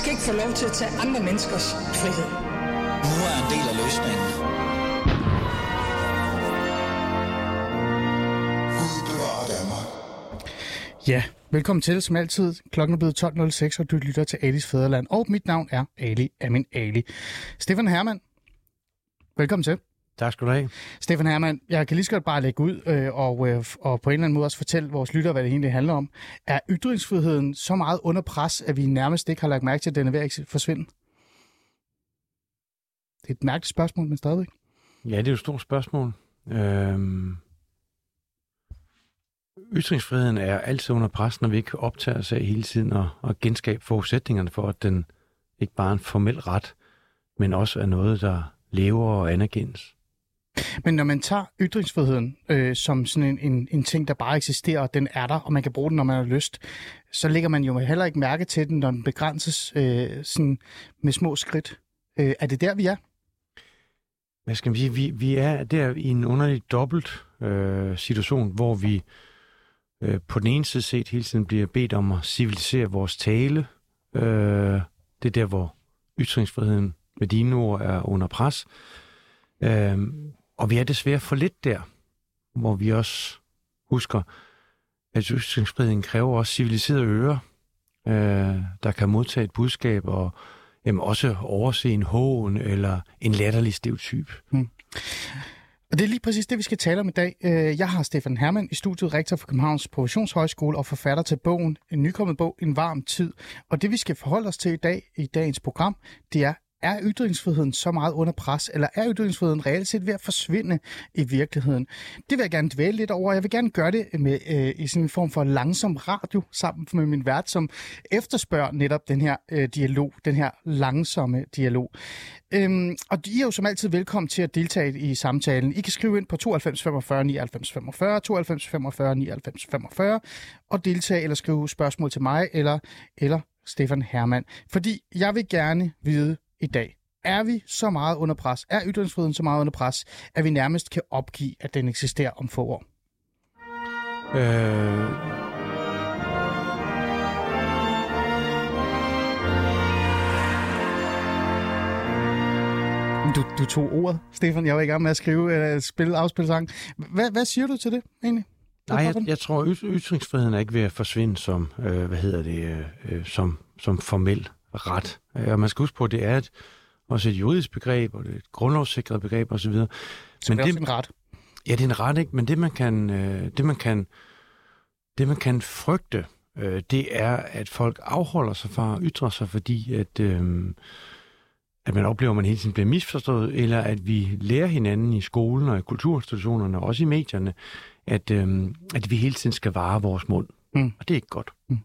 Skal ikke få lov til at tage andre menneskers frihed. Nu er en del af løsningen. Ja, velkommen til som altid. Klokken er blevet 12.06, og du lytter til Alis Fæderland. Og mit navn er Ali Amin Ali. Stefan Hermann, velkommen til. Tak skal du have. Stefan Hermann, jeg kan lige så godt bare lægge ud øh, og, øh, og på en eller anden måde også fortælle vores lyttere, hvad det egentlig handler om. Er ytringsfriheden så meget under pres, at vi nærmest ikke har lagt mærke til, at den er ved at forsvinde? Det er et mærkeligt spørgsmål, men stadigvæk. Ja, det er jo et stort spørgsmål. Øhm... Ytringsfriheden er altid under pres, når vi ikke optager os af hele tiden og, og genskabe forudsætningerne for, at den ikke bare er en formel ret, men også er noget, der lever og anerkendes. Men når man tager ytringsfriheden øh, som sådan en, en, en ting, der bare eksisterer, og den er der, og man kan bruge den, når man har lyst, så lægger man jo heller ikke mærke til den, når den begrænses øh, sådan med små skridt. Øh, er det der, vi er? Hvad skal man sige? Vi, vi er der i en underlig dobbelt øh, situation, hvor vi øh, på den ene side set hele tiden bliver bedt om at civilisere vores tale. Øh, det er der, hvor ytringsfriheden med dine ord er under pres. Øh, og vi er desværre for lidt der, hvor vi også husker, at ytringsfriheden kræver også civiliserede ører, øh, der kan modtage et budskab og jamen, også overse en hån eller en latterlig stereotyp. Hmm. Og det er lige præcis det, vi skal tale om i dag. Øh, jeg har Stefan Hermann i studiet, rektor for Københavns Professionshøjskole og forfatter til bogen, en nykommet bog, En varm tid. Og det, vi skal forholde os til i dag i dagens program, det er, er ytringsfriheden så meget under pres, eller er ytringsfriheden reelt set ved at forsvinde i virkeligheden? Det vil jeg gerne dvæle lidt over. Jeg vil gerne gøre det med, øh, i sådan en form for langsom radio sammen med min vært, som efterspørger netop den her øh, dialog, den her langsomme dialog. Øhm, og I er jo som altid velkommen til at deltage i samtalen. I kan skrive ind på 92 45 99 45, 92 45 99 45 og deltage eller skrive spørgsmål til mig eller, eller Stefan Hermann. Fordi jeg vil gerne vide, i dag. Er vi så meget under pres? Er ytringsfriheden så meget under pres, at vi nærmest kan opgive, at den eksisterer om få år? Øh... Du, du tog ordet, Stefan. Jeg var i gang med at skrive, uh, spille afspilsang. Hvad, hvad siger du til det egentlig? Nej, jeg, jeg tror, ytringsfriheden er ikke ved at forsvinde som, øh, hvad hedder det, øh, som, som formel ret. Og man skal huske på, at det er et, også et juridisk begreb, og det er et grundlovssikret begreb osv. Men det er en ret. Ja, det er en ret, ikke? Men det, man kan, øh, det, man kan, det, man kan frygte, øh, det er, at folk afholder sig fra at ytre sig, fordi at, øh, at man oplever, at man hele tiden bliver misforstået, eller at vi lærer hinanden i skolen og i kulturinstitutionerne, og også i medierne, at, øh, at vi hele tiden skal vare vores mund. Mm. Og det er ikke godt. Mm.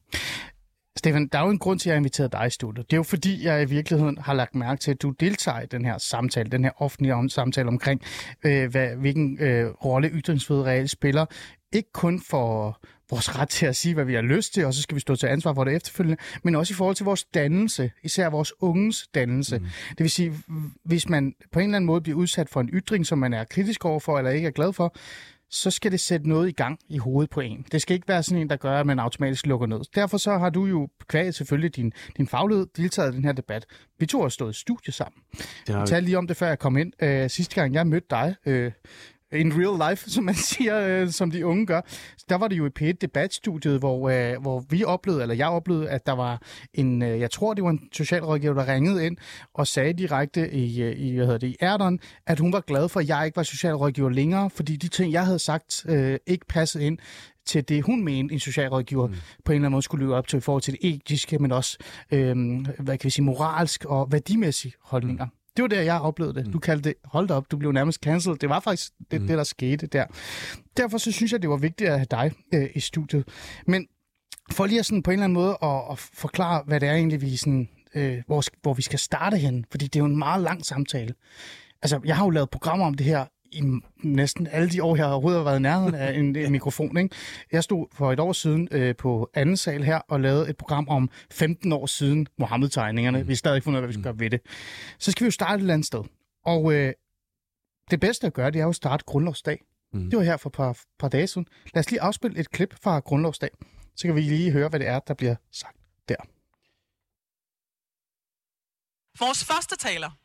Stefan, der er jo en grund til, at jeg har inviteret dig i studiet. Det er jo fordi, jeg i virkeligheden har lagt mærke til, at du deltager i den her samtale, den her offentlige samtale omkring, øh, hvad, hvilken øh, rolle ytringsfrihed reelt spiller. Ikke kun for vores ret til at sige, hvad vi har lyst til, og så skal vi stå til ansvar for det efterfølgende, men også i forhold til vores dannelse, især vores unges dannelse. Mm. Det vil sige, hvis man på en eller anden måde bliver udsat for en ytring, som man er kritisk overfor eller ikke er glad for, så skal det sætte noget i gang i hovedet på en. Det skal ikke være sådan en, der gør, at man automatisk lukker ned. Derfor så har du jo kvæget selvfølgelig din, din faglighed deltaget i den her debat. Vi to har stået i studie sammen. Det har vi. talte lige om det, før jeg kom ind. Øh, sidste gang jeg mødte dig, øh, in real life, som man siger, øh, som de unge gør. Der var det jo i P1 debatstudiet, hvor, øh, hvor vi oplevede, eller jeg oplevede, at der var en, øh, jeg tror det var en socialrådgiver, der ringede ind og sagde direkte i, øh, i hvad hedder det, i Erdon, at hun var glad for, at jeg ikke var socialrådgiver længere, fordi de ting, jeg havde sagt, øh, ikke passede ind til det, hun mente, en socialrådgiver mm. på en eller anden måde skulle løbe op til i forhold til det etiske, men også, øh, hvad kan vi sige, moralsk og værdimæssige holdninger. Mm. Det var der, jeg oplevede det. Du mm. kaldte det, hold op, du blev nærmest cancelled. Det var faktisk det, mm. det, der skete der. Derfor så synes jeg, det var vigtigt at have dig øh, i studiet. Men for lige at sådan på en eller anden måde at, at forklare, hvad det er egentlig, vi sådan, øh, hvor, hvor vi skal starte hen, fordi det er jo en meget lang samtale. Altså, jeg har jo lavet programmer om det her i næsten alle de år, jeg har overhovedet været i nærheden af en, en mikrofon. Ikke? Jeg stod for et år siden øh, på anden sal her og lavede et program om 15 år siden Mohammed-tegningerne. Mm. Vi har stadig fundet ud af, hvad vi skal gøre ved det. Så skal vi jo starte et eller andet sted. Og øh, det bedste at gøre, det er jo at starte grundlovsdag. Mm. Det var her for et par, par dage siden. Lad os lige afspille et klip fra grundlovsdag. Så kan vi lige høre, hvad det er, der bliver sagt der. Vores første taler.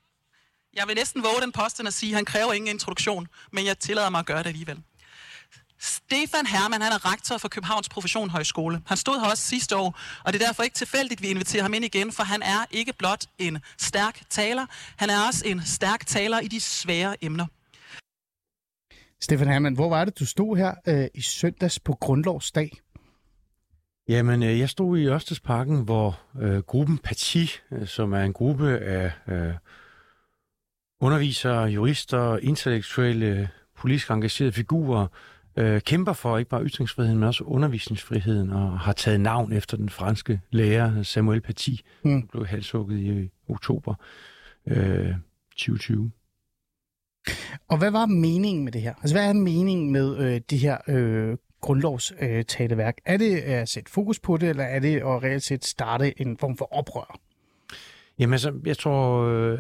Jeg vil næsten våge den posten at sige, at han kræver ingen introduktion, men jeg tillader mig at gøre det alligevel. Stefan Hermann, han er rektor for Københavns Professionshøjskole. Han stod her også sidste år, og det er derfor ikke tilfældigt, vi inviterer ham ind igen, for han er ikke blot en stærk taler, han er også en stærk taler i de svære emner. Stefan Hermann, hvor var det, du stod her øh, i søndags på Grundlovsdag? Jamen, øh, jeg stod i Ørstedsparken, hvor øh, gruppen Parti, øh, som er en gruppe af øh, undervisere, jurister, intellektuelle, politisk engagerede figurer, øh, kæmper for ikke bare ytringsfriheden, men også undervisningsfriheden, og har taget navn efter den franske lærer Samuel Paty, mm. som blev halshugget i oktober øh, 2020. Og hvad var meningen med det her? Altså, hvad er meningen med øh, det her øh, grundlovstaleværk? Er det at sætte fokus på det, eller er det at reelt set starte en form for oprør? Jamen altså, jeg tror, øh,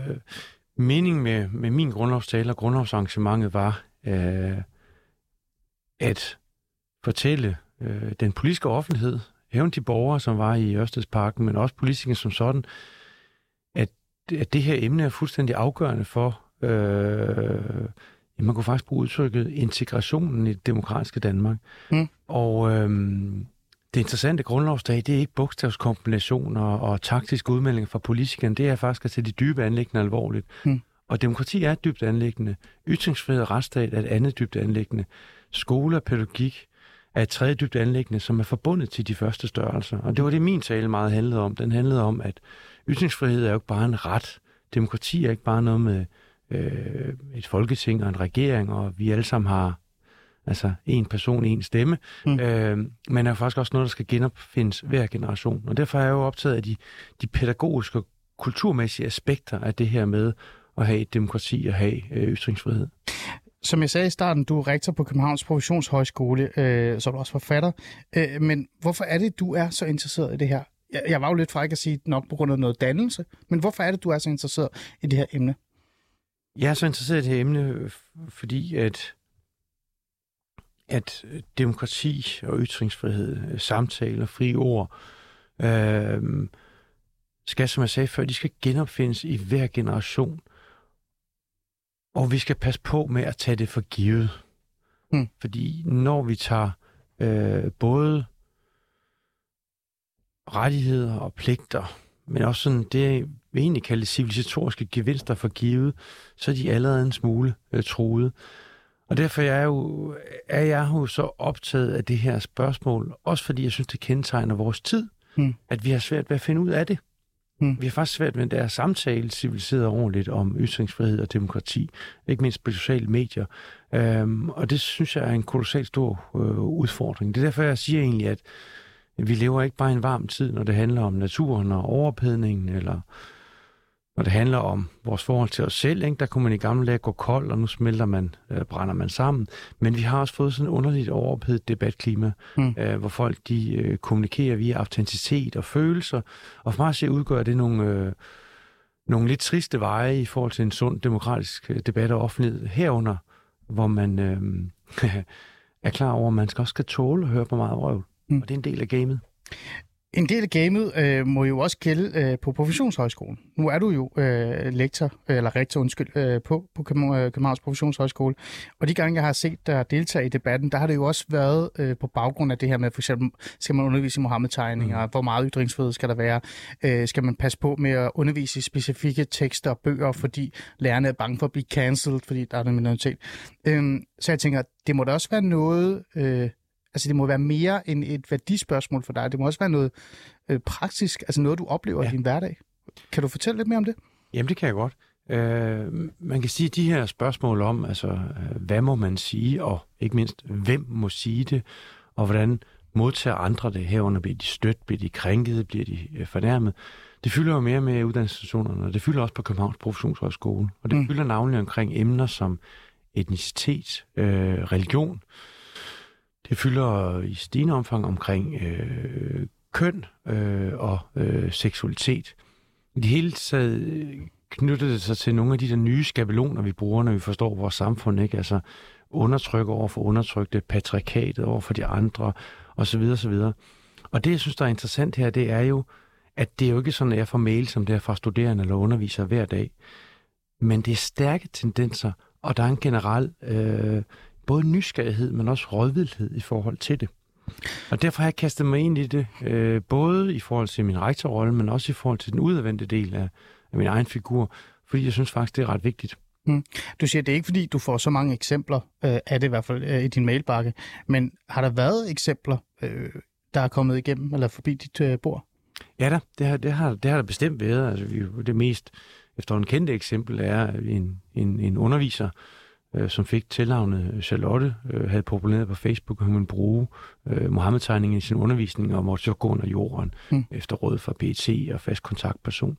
meningen med, med min grundlovstale og grundlovsarrangementet var øh, at fortælle øh, den politiske offentlighed, hævn de borgere, som var i Ørstedsparken, men også politikere som sådan, at, at det her emne er fuldstændig afgørende for, øh, man kunne faktisk bruge udtrykket integrationen i det demokratiske Danmark. Mm. Og øh, interessante grundlovsdag, det er ikke bogstavskombinationer og taktiske udmeldinger fra politikerne, det er faktisk at tage de dybe anlæggende alvorligt. Mm. Og demokrati er et dybt anlæggende. Ytringsfrihed og retsstat er et andet dybt anlæggende. Skole og pædagogik er et tredje dybt anlæggende, som er forbundet til de første størrelser. Og det var det, min tale meget handlede om. Den handlede om, at ytringsfrihed er jo ikke bare en ret. Demokrati er ikke bare noget med øh, et folketing og en regering, og vi alle sammen har altså en person, en stemme, mm. øh, men er faktisk også noget, der skal genopfindes hver generation. Og derfor er jeg jo optaget af de, de pædagogiske og kulturmæssige aspekter af det her med at have et demokrati og have øh, ytringsfrihed. Som jeg sagde i starten, du er rektor på Københavns Professionshøjskole, øh, så er du også forfatter. Øh, men hvorfor er det, du er så interesseret i det her? Jeg, jeg var jo lidt fræk at sige nok på grund af noget dannelse, men hvorfor er det, du er så interesseret i det her emne? Jeg er så interesseret i det her emne, fordi at, at demokrati og ytringsfrihed, samtale og fri ord, øh, skal, som jeg sagde før, de skal genopfindes i hver generation. Og vi skal passe på med at tage det for givet. Mm. Fordi når vi tager øh, både rettigheder og pligter, men også sådan det, vi egentlig kalder civilisatoriske gevinster for givet, så er de allerede en smule øh, truet. Og derfor er, jeg jo, er jeg jo så optaget af det her spørgsmål, også fordi jeg synes, det kendetegner vores tid, mm. at vi har svært ved at finde ud af det. Mm. Vi har faktisk svært ved at samtale civiliseret ordentligt om ytringsfrihed og demokrati, ikke mindst på sociale medier. Øhm, og det synes jeg er en kolossalt stor øh, udfordring. Det er derfor, jeg siger egentlig, at vi lever ikke bare i en varm tid, når det handler om naturen og overophedningen, eller når det handler om vores forhold til os selv, ikke? der kunne man i gamle dage gå kold, og nu smelter man, øh, brænder man sammen. Men vi har også fået sådan et underligt overophedet debatklima, mm. øh, hvor folk de øh, kommunikerer via autenticitet og følelser. Og for mig at udgør det nogle, øh, nogle lidt triste veje i forhold til en sund demokratisk øh, debat og offentlighed herunder, hvor man øh, er klar over, at man skal også skal tåle at høre på meget røv. Mm. Og det er en del af gamet. En del af gamet øh, må jo også gælde øh, på professionshøjskolen. Nu er du jo øh, lektor, eller rektor, undskyld, øh, på, på øh, Københavns Professionshøjskole. Og de gange, jeg har set dig deltage i debatten, der har det jo også været øh, på baggrund af det her med, for eksempel, skal man undervise i Mohammed-tegninger? Mm. Hvor meget ytringsfrihed skal der være? Øh, skal man passe på med at undervise i specifikke tekster og bøger, fordi lærerne er bange for at blive cancelled, fordi der er en minoritet? Øh, så jeg tænker, det må da også være noget... Øh, Altså det må være mere end et værdispørgsmål for dig. Det må også være noget øh, praktisk, altså noget, du oplever ja. i din hverdag. Kan du fortælle lidt mere om det? Jamen det kan jeg godt. Øh, man kan sige, at de her spørgsmål om, altså øh, hvad må man sige, og ikke mindst, hvem må sige det, og hvordan modtager andre det herunder, bliver de stødt, bliver de krænket, bliver de øh, fornærmet, det fylder jo mere med uddannelsesinstitutionerne, og det fylder også på Københavns Professionshøjskole, og det mm. fylder navnlig omkring emner som etnicitet, øh, religion, det fylder i stigende omfang omkring øh, køn øh, og øh, seksualitet. I det hele taget øh, knytter det sig til nogle af de der nye skabeloner, vi bruger, når vi forstår vores samfund, ikke? Altså undertryk over for undertrykte, patriarkatet over for de andre, osv. osv. Og det, jeg synes, der er interessant her, det er jo, at det er jo ikke sådan, at jeg får mail som det er fra studerende eller undervisere hver dag. Men det er stærke tendenser, og der er en generel øh, både nysgerrighed, men også rådvildhed i forhold til det. Og derfor har jeg kastet mig ind i det, øh, både i forhold til min rektorrolle, men også i forhold til den udadvendte del af, af min egen figur, fordi jeg synes faktisk, det er ret vigtigt. Mm. Du siger, det er ikke fordi, du får så mange eksempler øh, af det i hvert fald øh, i din mailbakke, men har der været eksempler, øh, der er kommet igennem eller forbi dit øh, bord? Ja da, det har, det har, det har der bestemt været. Altså, vi, det mest efterhånden kendte eksempel er en, en, en underviser, øh, som fik tilnavnet Charlotte, øh, havde populeret på Facebook, at hun ville bruge øh, Mohammed-tegningen i sin undervisning og måtte så gå under jorden mm. efter råd fra PET og fast kontaktperson.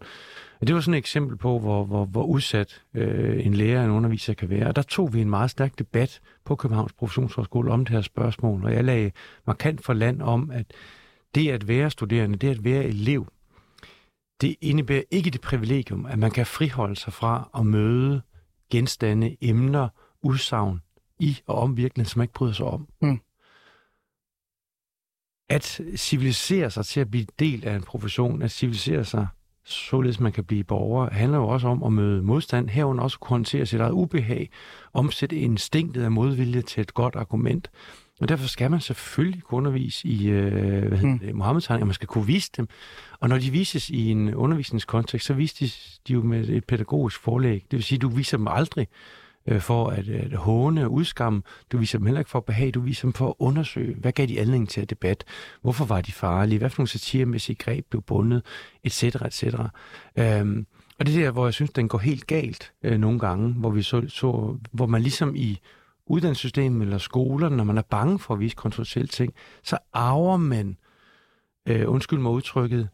Det var sådan et eksempel på, hvor, hvor, hvor udsat øh, en lærer og en underviser kan være. Og der tog vi en meget stærk debat på Københavns Professionshøjskole om det her spørgsmål, og jeg lagde markant for land om, at det at være studerende, det at være elev, det indebærer ikke det privilegium, at man kan friholde sig fra at møde genstande, emner, udsagn i og om virkeligheden, som man ikke bryder sig om. Mm. At civilisere sig til at blive del af en profession, at civilisere sig således man kan blive borger, handler jo også om at møde modstand, herunder også kunne håndtere sit eget ubehag, omsætte instinktet af modvilje til et godt argument. Og derfor skal man selvfølgelig kunne undervise i øh, hvad hedder mm. det, Mohammed-tegninger, man skal kunne vise dem. Og når de vises i en undervisningskontekst, så viser de, de jo med et pædagogisk forlæg. Det vil sige, at du viser dem aldrig øh, for at, at håne og udskamme. Du viser dem heller ikke for at behage, du viser dem for at undersøge, hvad gav de anledning til at debat? Hvorfor var de farlige? Hvad for nogle satiremæssige greb blev bundet? Et et etc. Øhm, og det er der, hvor jeg synes, den går helt galt øh, nogle gange, hvor vi så, så, hvor man ligesom i uddannelsessystemet eller skolerne, når man er bange for at vise kontroversielle ting, så arver man, øh, undskyld mig udtrykket,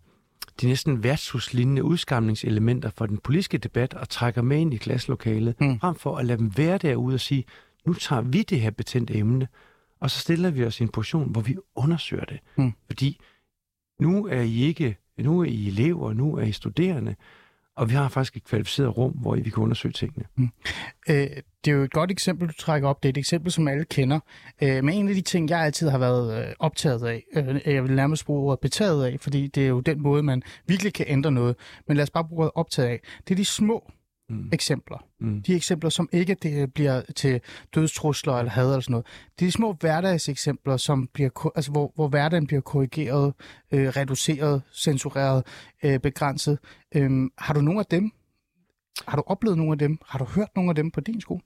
de næsten værtshuslignende udskamningselementer for den politiske debat og trækker med ind i klasselokalet, mm. frem for at lade dem være derude og sige, nu tager vi det her betændte emne, og så stiller vi os i en position, hvor vi undersøger det. Mm. Fordi nu er I ikke, nu er I elever, nu er I studerende, og vi har faktisk et kvalificeret rum, hvor vi kan undersøge tingene. Mm. Øh, det er jo et godt eksempel, du trækker op. Det er et eksempel, som alle kender. Øh, men en af de ting, jeg altid har været øh, optaget af, øh, jeg vil nærmest bruge ordet betaget af, fordi det er jo den måde, man virkelig kan ændre noget. Men lad os bare bruge ordet optaget af. Det er de små mm. eksempler. Mm. De eksempler, som ikke det bliver til dødstrusler eller had eller sådan noget. Det er de små hverdagseksempler, som bliver, altså, hvor, hvor hverdagen bliver korrigeret, øh, reduceret, censureret, øh, begrænset. Øh, har du nogle af dem? Har du oplevet nogle af dem? Har du hørt nogle af dem på din skole?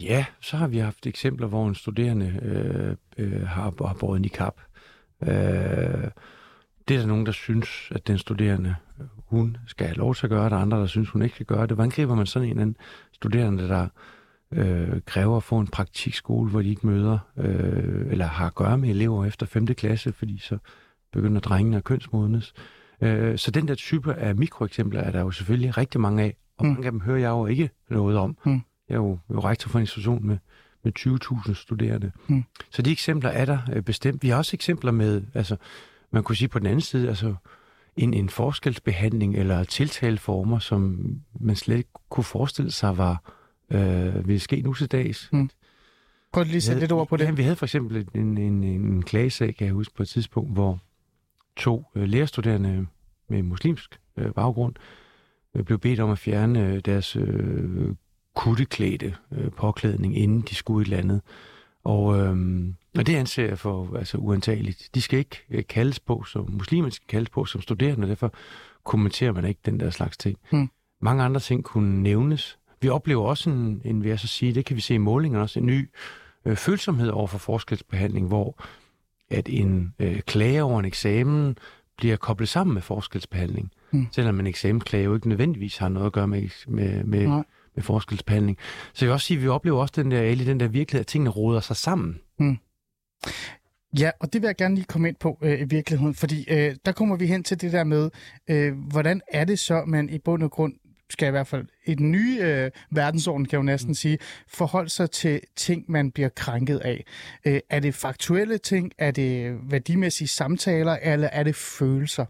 Ja, så har vi haft eksempler, hvor en studerende øh, øh, har, har båret niqab. Øh, det er der nogen, der synes, at den studerende, hun skal have lov til at gøre, der er andre, der synes, hun ikke skal gøre det. Hvordan griber man sådan en anden studerende, der øh, kræver at få en praktikskole, hvor de ikke møder, øh, eller har at gøre med elever efter 5. klasse, fordi så begynder drengene at kønsmodnes. Øh, så den der type af mikroeksempler er der jo selvfølgelig rigtig mange af, og mm. mange af dem hører jeg jo ikke noget om. Mm. Jeg er jo, jo rektor for en institution med, med 20.000 studerende. Mm. Så de eksempler er der øh, bestemt. Vi har også eksempler med, altså man kunne sige på den anden side, altså en, en forskelsbehandling eller tiltaleformer, som man slet ikke kunne forestille sig var øh, ville ske nu til dags. Mm. Prøv lige at sætte lidt ord på det. Ja, vi havde for eksempel en, en, en klagesag, kan jeg huske, på et tidspunkt, hvor to øh, lærerstuderende med muslimsk øh, baggrund øh, blev bedt om at fjerne øh, deres øh, kutteklædte øh, påklædning, inden de skulle et eller andet. Og, øhm, og det anser jeg for altså, uantageligt. De skal ikke øh, kaldes på, som muslimer skal kaldes på som studerende, og derfor kommenterer man ikke den der slags ting. Hmm. Mange andre ting kunne nævnes. Vi oplever også en, en vil jeg så sige, det kan vi se i målingerne også, en ny øh, følsomhed over for forskelsbehandling, hvor at en øh, klage over en eksamen bliver koblet sammen med forskelsbehandling. Hmm. Selvom en eksamensklage jo ikke nødvendigvis har noget at gøre med, med, med, med forskelsbehandling. Så jeg vil også sige, at vi oplever også den der, den der virkelighed, at tingene råder sig sammen. Mm. Ja, og det vil jeg gerne lige komme ind på øh, i virkeligheden, fordi øh, der kommer vi hen til det der med, øh, hvordan er det så, man i bund og grund skal i hvert fald i den nye øh, verdensorden, kan jeg jo næsten mm. sige, forholde sig til ting, man bliver krænket af. Øh, er det faktuelle ting? Er det værdimæssige samtaler? Eller er det følelser?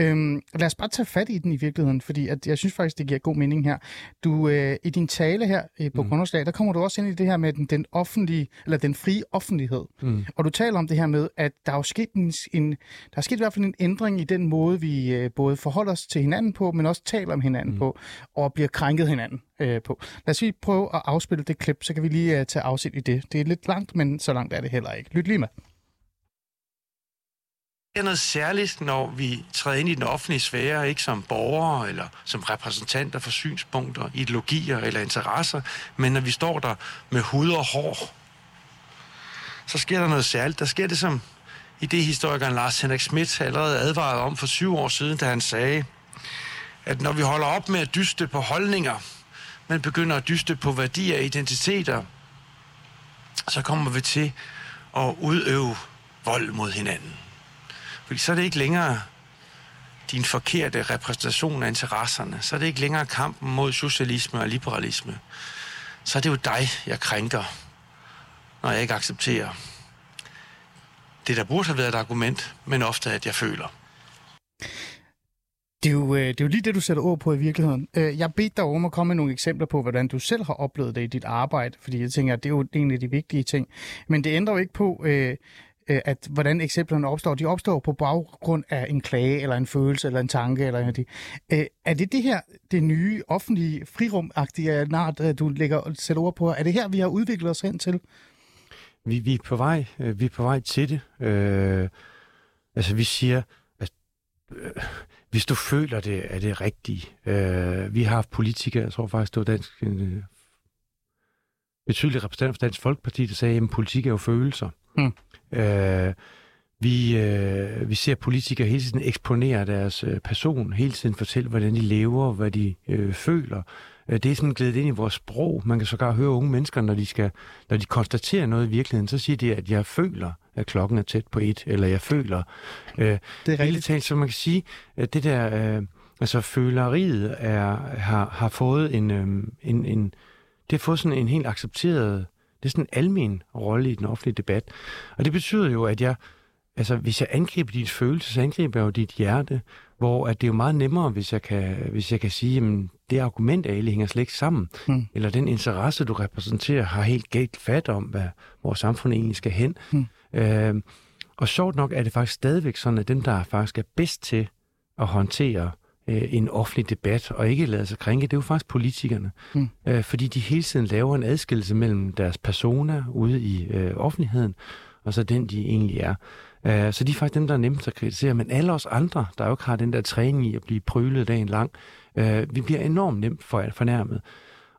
Øh, lad os bare tage fat i den i virkeligheden, fordi at jeg synes faktisk, det giver god mening her. Du, øh, I din tale her øh, på mm. Grundlovsdag, der kommer du også ind i det her med den, den offentlige, eller den frie offentlighed. Mm. Og du taler om det her med, at der er jo sket en, en, der er sket i hvert fald en ændring i den måde, vi øh, både forholder os til hinanden på, men også taler om hinanden mm. på, og bliver krænket hinanden øh, på. Lad os lige prøve at afspille det klip, så kan vi lige øh, tage afsæt i det. Det er lidt langt, men så langt er det heller ikke. Lyt lige med. Det er noget særligt, når vi træder ind i den offentlige sfære, ikke som borgere eller som repræsentanter for synspunkter, ideologier eller interesser, men når vi står der med hud og hår, så sker der noget særligt. Der sker det, som idehistorikeren Lars Henrik Schmidt allerede advarede om for syv år siden, da han sagde, at når vi holder op med at dyste på holdninger, men begynder at dyste på værdier og identiteter, så kommer vi til at udøve vold mod hinanden. Fordi så er det ikke længere din forkerte repræsentation af interesserne. Så er det ikke længere kampen mod socialisme og liberalisme. Så er det jo dig, jeg krænker, når jeg ikke accepterer det, der burde have været et argument, men ofte at jeg føler. Det er, jo, øh, det er jo lige det, du sætter ord på i virkeligheden. Øh, jeg bedte dig om at komme med nogle eksempler på, hvordan du selv har oplevet det i dit arbejde, fordi jeg tænker, at det er jo en af de vigtige ting. Men det ændrer jo ikke på, øh, at hvordan eksemplerne opstår. De opstår på baggrund af en klage, eller en følelse, eller en tanke. Eller en af de. Er det det her, det nye offentlige frirumagtige nart, du lægger sætter ord på? Er det her, vi har udviklet os hen til? Vi, vi, er på vej, vi er på vej til det. Øh, altså, vi siger, at øh, hvis du føler det, er det rigtigt. Øh, vi har haft politikere, jeg tror faktisk, det var dansk, en øh, betydelig repræsentant for Dansk Folkeparti, der sagde, at politik er jo følelser. Mm. Øh, vi, øh, vi ser politikere hele tiden eksponere deres øh, person, hele tiden fortælle, hvordan de lever, hvad de øh, føler. Øh, det er sådan glædet ind i vores sprog. Man kan sågar høre unge mennesker, når de, skal, når de konstaterer noget i virkeligheden, så siger de, at jeg føler, at klokken er tæt på et, eller jeg føler. Øh, det er rigtigt. Talt, så man kan sige, at det der, øh, altså føleriet er, har, har fået en, øh, en, en, det har fået sådan en helt accepteret, det er sådan en almen rolle i den offentlige debat. Og det betyder jo, at jeg, altså hvis jeg angriber dit følelse, så angriber jeg jo dit hjerte, hvor at det er jo meget nemmere, hvis jeg kan, hvis jeg kan sige, jamen, det argument af hænger slet ikke sammen, mm. eller den interesse, du repræsenterer, har helt galt fat om, hvad vores samfund egentlig skal hen. Mm. Øh, og sjovt nok er det faktisk stadigvæk sådan, at dem, der faktisk er bedst til at håndtere øh, en offentlig debat og ikke lade sig krænke, det er jo faktisk politikerne. Mm. Øh, fordi de hele tiden laver en adskillelse mellem deres persona ude i øh, offentligheden, og så den, de egentlig er. Øh, så de er faktisk dem, der er nemmest at kritisere. Men alle os andre, der jo ikke har den der træning i at blive prylet dagen lang, øh, vi bliver enormt nemt for, fornærmet.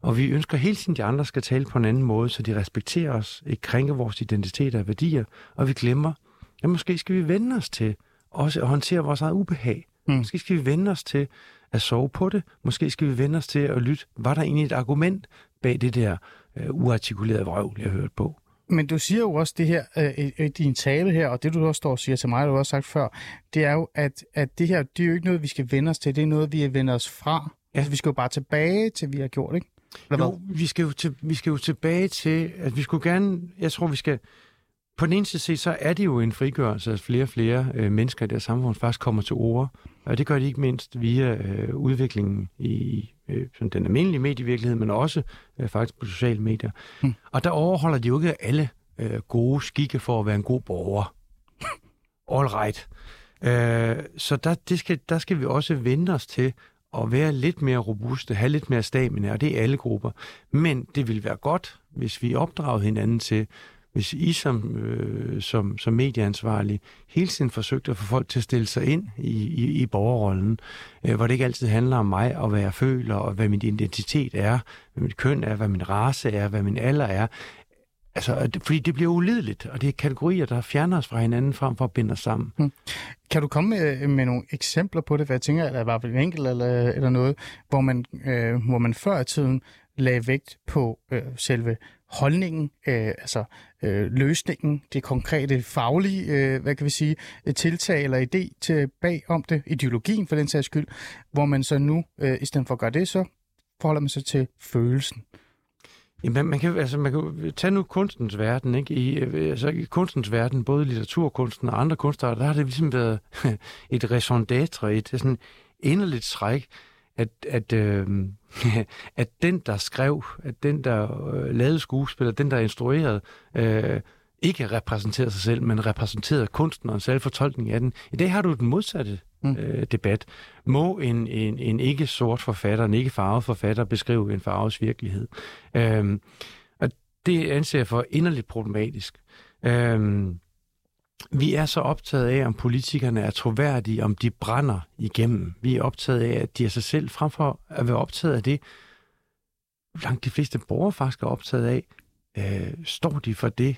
Og vi ønsker hele tiden, at de andre skal tale på en anden måde, så de respekterer os, ikke krænker vores identitet og værdier, og vi glemmer, at måske skal vi vende os til også at håndtere vores eget ubehag. Mm. Måske skal vi vende os til at sove på det. Måske skal vi vende os til at lytte. Var der egentlig et argument bag det der uh, uartikulerede vrøvl, jeg hørte på? Men du siger jo også det her uh, i din tale her, og det du også står og siger til mig, du har også sagt før, det er jo, at, at det her, det er jo ikke noget, vi skal vende os til, det er noget, vi vender os fra. Ja. Altså, vi skal jo bare tilbage til, vi har gjort, ikke? Eller jo, vi skal jo, til, vi skal jo tilbage til, at vi skulle gerne, jeg tror, vi skal, på den ene side så er det jo en frigørelse, at flere og flere øh, mennesker i det samfund faktisk kommer til ord. Og det gør de ikke mindst via øh, udviklingen i øh, sådan den almindelige medievirkelighed, men også øh, faktisk på sociale medier. Hmm. Og der overholder de jo ikke alle øh, gode skikke for at være en god borger. All right. Øh, så der, det skal, der skal vi også vende os til at være lidt mere robuste, have lidt mere stamina, og det er alle grupper. Men det vil være godt, hvis vi opdrager hinanden til, hvis I som, øh, som, som medieansvarlig hele tiden forsøgte at få folk til at stille sig ind i, i, i borgerrollen, øh, hvor det ikke altid handler om mig og hvad jeg føler, og hvad min identitet er, hvad mit køn er, hvad min race er, hvad min alder er, Altså, fordi det bliver ulideligt, og det er kategorier, der fjerner os fra hinanden frem for at binde os sammen. Hmm. Kan du komme med, øh, med nogle eksempler på det, hvad jeg tænker, eller var det en enkelt eller, eller noget, hvor man, øh, hvor man før i tiden lagde vægt på øh, selve holdningen, øh, altså øh, løsningen, det konkrete faglige, øh, hvad kan vi sige, tiltag eller idé til bag om det, ideologien for den sags skyld, hvor man så nu, øh, i stedet for at gøre det, så forholder man sig til følelsen? Jamen, man kan, altså, man kan øh, tage nu kunstens verden, ikke? I, øh, øh, altså, i kunstens verden, både litteraturkunsten og andre kunstnere, der har det ligesom været et raison d'être, et sådan inderligt træk, at, at, øh, at den, der skrev, at den, der øh, lavede skuespil, den, der instruerede, øh, ikke repræsenterede sig selv, men repræsenterede kunsten og en selvfortolkning af den. I dag har du den modsatte mm. øh, debat. Må en, en, en ikke-sort forfatter, en ikke-farvet forfatter beskrive en farves virkelighed? Øhm, og det anser jeg for inderligt problematisk. Øhm, vi er så optaget af, om politikerne er troværdige, om de brænder igennem. Vi er optaget af, at de er sig selv, frem for at være optaget af det, langt de fleste borgere faktisk er optaget af, øh, står de for det,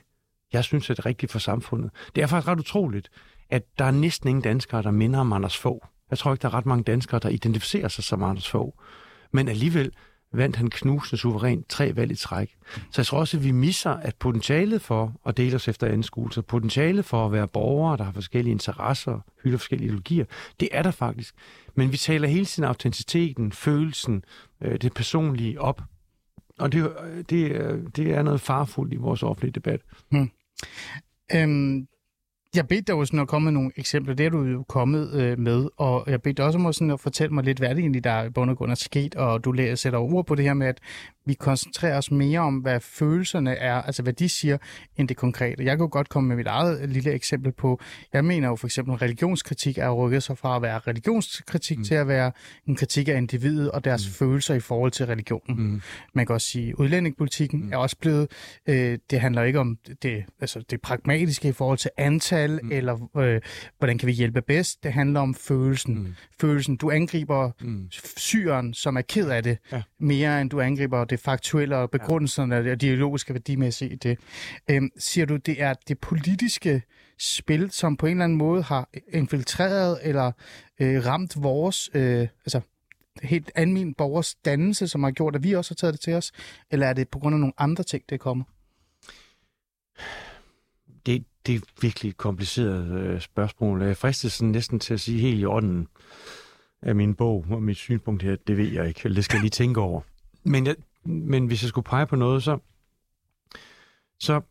jeg synes er det rigtige for samfundet. Det er faktisk ret utroligt, at der er næsten ingen danskere, der minder om Anders Fogh. Jeg tror ikke, der er ret mange danskere, der identificerer sig som Anders Fogh. Men alligevel vandt han knusende suverænt tre valg i træk. Så jeg tror også, at vi misser, at potentialet for at dele os efter anskuelser, potentialet for at være borgere, der har forskellige interesser, hylder forskellige ideologier, det er der faktisk. Men vi taler hele tiden autenticiteten, følelsen, øh, det personlige op. Og det, øh, det, øh, det er noget farfuldt i vores offentlige debat. Hmm. Øhm, jeg bedte dig jo sådan at komme med nogle eksempler. Det er du jo kommet øh, med, og jeg bedte dig også om sådan at fortælle mig lidt, hvad det egentlig der i bund og grund er sket, og du sætter ord på det her med, at vi koncentrerer os mere om, hvad følelserne er, altså hvad de siger, end det konkrete. Jeg jo godt komme med mit eget lille eksempel på, jeg mener jo for eksempel, at religionskritik er rykket sig fra at være religionskritik mm. til at være en kritik af individet og deres mm. følelser i forhold til religionen. Mm. Man kan også sige, at udlændingepolitikken mm. er også blevet, øh, det handler ikke om det, altså det pragmatiske i forhold til antal, mm. eller øh, hvordan kan vi hjælpe bedst. Det handler om følelsen. Mm. Følelsen. Du angriber mm. syren, som er ked af det, ja. mere end du angriber det faktuelle og begrundelserne ja. og dialogiske værdimæssige i det. Øhm, siger du, det er det politiske spil, som på en eller anden måde har infiltreret eller øh, ramt vores, øh, altså helt almindelige borgers dannelse, som har gjort, at vi også har taget det til os? Eller er det på grund af nogle andre ting, det kommer? Det, det er virkelig et kompliceret øh, spørgsmål. Jeg fristes sådan næsten til at sige helt i ånden af min bog og mit synspunkt her, det ved jeg ikke. Det skal jeg lige tænke over. Men jeg, men hvis jeg skulle pege på noget, så, så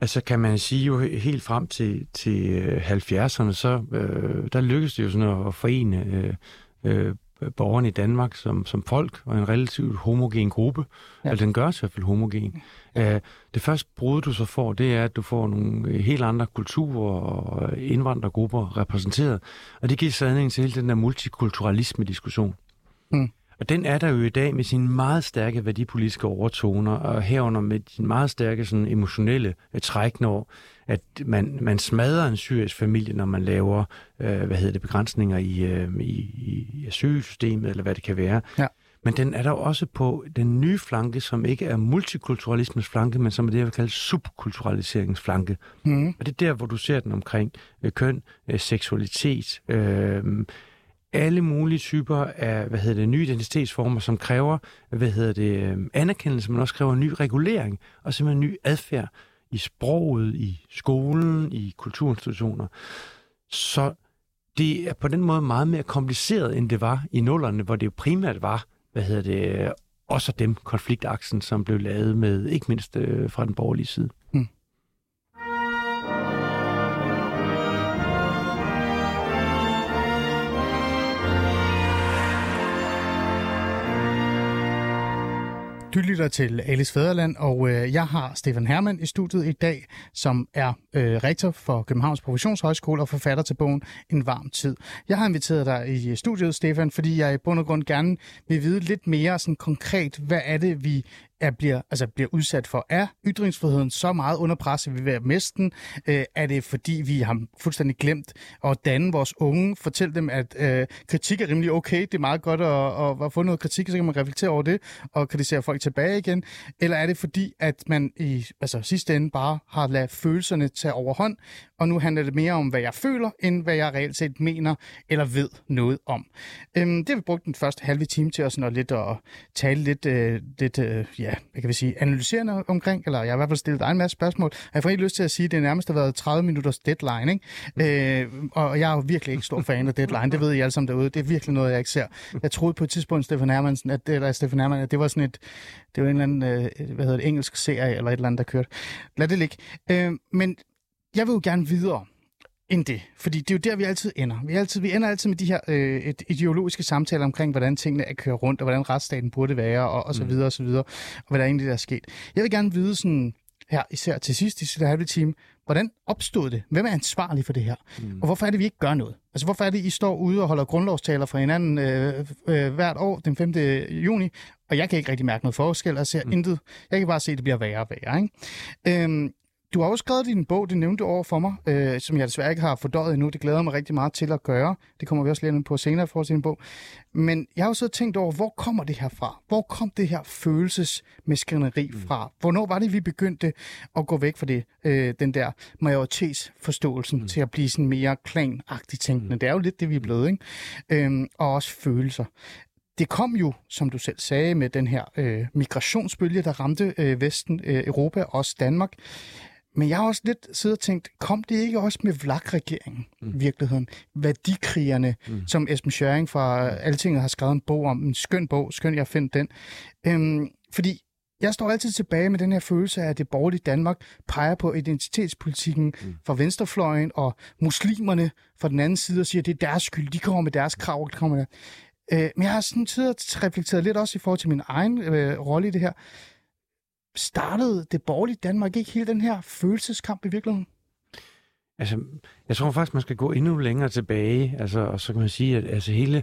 altså kan man sige jo helt frem til, til øh, 70'erne, så øh, der lykkedes det jo sådan at forene øh, øh, borgerne i Danmark som, som folk og en relativt homogen gruppe. Ja. Eller den gør sig i hvert fald homogen. Ja. Uh, det første brud, du så får, det er, at du får nogle helt andre kulturer og indvandrergrupper repræsenteret. Og det giver sadning til hele den der multikulturalisme-diskussion. Mm. Og den er der jo i dag med sine meget stærke værdipolitiske overtoner, og herunder med sin meget stærke sådan, emotionelle uh, træk, når at man, man smadrer en syrisk familie, når man laver øh, hvad hedder det, begrænsninger i, øh, i, i asylsystemet, eller hvad det kan være. Ja. Men den er der også på den nye flanke, som ikke er multikulturalismens flanke, men som er det, jeg vil kalde subkulturaliseringsflanke. Mm. Og det er der, hvor du ser den omkring øh, køn, øh, seksualitet, øh, alle mulige typer af hvad hedder det, nye identitetsformer, som kræver hvad hedder det, øhm, anerkendelse, men også kræver ny regulering og simpelthen ny adfærd i sproget, i skolen, i kulturinstitutioner. Så det er på den måde meget mere kompliceret, end det var i nullerne, hvor det jo primært var, hvad hedder det, også dem konfliktaksen, som blev lavet med, ikke mindst øh, fra den borgerlige side. Hmm. Du lytter til Alice Fæderland, og øh, jeg har Stefan Hermann i studiet i dag, som er øh, rektor for Københavns Professionshøjskole og forfatter til bogen En varm tid. Jeg har inviteret dig i øh, studiet, Stefan, fordi jeg i bund og grund gerne vil vide lidt mere sådan konkret, hvad er det, vi er, bliver, altså bliver udsat for. Er ytringsfriheden så meget under pres, at vi vil miste den? Øh, er det fordi, vi har fuldstændig glemt at danne vores unge, Fortæl dem, at øh, kritik er rimelig okay, det er meget godt at, at, at få noget kritik, så kan man reflektere over det og kritisere folk tilbage igen? Eller er det fordi, at man i altså, sidste ende bare har ladet følelserne tage overhånd, og nu handler det mere om, hvad jeg føler, end hvad jeg reelt set mener eller ved noget om. Øhm, det har vi brugt den første halve time til at, sådan, at, lidt at tale lidt, øh, lidt øh, ja, hvad kan vi sige, analyserende omkring, eller jeg har i hvert fald stillet dig en masse spørgsmål. Jeg får ikke lyst til at sige, at det nærmest har været 30 minutters deadline, ikke? Øh, og jeg er jo virkelig ikke stor fan af deadline, det ved I alle sammen derude. Det er virkelig noget, jeg ikke ser. Jeg troede på et tidspunkt, Stefan Hermansen, at, eller Stefan Hermann, at det var sådan et, det var en eller anden, øh, hvad hedder det, engelsk serie, eller et eller andet, der kørte. Lad det ligge. Øh, men jeg vil jo gerne videre end det, fordi det er jo der, vi altid ender. Vi, altid, vi ender altid med de her øh, et ideologiske samtaler omkring, hvordan tingene er kørt rundt, og hvordan retsstaten burde være, og, og så videre, og så videre, og hvad der egentlig der er sket. Jeg vil gerne vide sådan, her især til sidst i sidste halve time, hvordan opstod det? Hvem er ansvarlig for det her? Mm. Og hvorfor er det, vi ikke gør noget? Altså, hvorfor er det, I står ude og holder grundlovstaler fra hinanden øh, øh, hvert år den 5. juni, og jeg kan ikke rigtig mærke noget forskel, og ser mm. intet. Jeg kan bare se, at det bliver værre og værre. Ikke? Øhm, du har også skrevet din bog, det nævnte over for mig, øh, som jeg desværre ikke har fordøjet endnu. Det glæder mig rigtig meget til at gøre. Det kommer vi også lidt på senere for sin bog. Men jeg har jo så tænkt over, hvor kommer det her fra? Hvor kom det her følelsesmæskrineri mm. fra? Hvornår var det, vi begyndte at gå væk fra det, øh, den der majoritetsforståelsen mm. til at blive sådan mere klanagtigt tænkende? Mm. Det er jo lidt det, vi er blevet, ikke? Øhm, og også følelser det kom jo, som du selv sagde, med den her øh, migrationsbølge, der ramte øh, Vesten, øh, Europa og også Danmark. Men jeg har også lidt siddet og tænkt, kom det ikke også med vlak-regeringen mm. virkeligheden? Værdikrigerne, mm. som Esben Schøring fra Altinget har skrevet en bog om, en skøn bog, skøn jeg find den. Øhm, fordi jeg står altid tilbage med den her følelse af, at det borgerlige Danmark peger på identitetspolitikken mm. fra venstrefløjen og muslimerne fra den anden side og siger, at det er deres skyld, de kommer med deres krav. De kommer med øh, men jeg har sådan tid reflekteret lidt også i forhold til min egen øh, rolle i det her startede det borgerlige Danmark ikke hele den her følelseskamp i virkeligheden? Altså, jeg tror faktisk, man skal gå endnu længere tilbage, altså, og så kan man sige, at altså, hele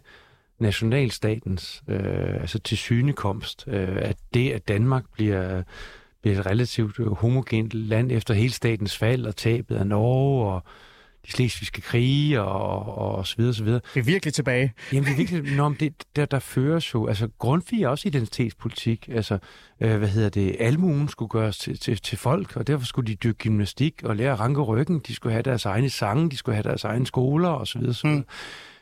nationalstatens øh, altså tilsynekomst, øh, at det, at Danmark bliver, bliver et relativt homogent land efter hele statens fald og tabet af Norge og de slesvigske krige og, og så videre, så videre. Det er virkelig tilbage. Jamen, det er virkelig, når det, der, der føres jo, altså Grundtvig er også identitetspolitik, altså, øh, hvad hedder det, almuen skulle gøres til, til, til folk, og derfor skulle de dyrke gymnastik og lære at ranke ryggen, de skulle have deres egne sange, de skulle have deres egne skoler og så videre, så videre. Mm.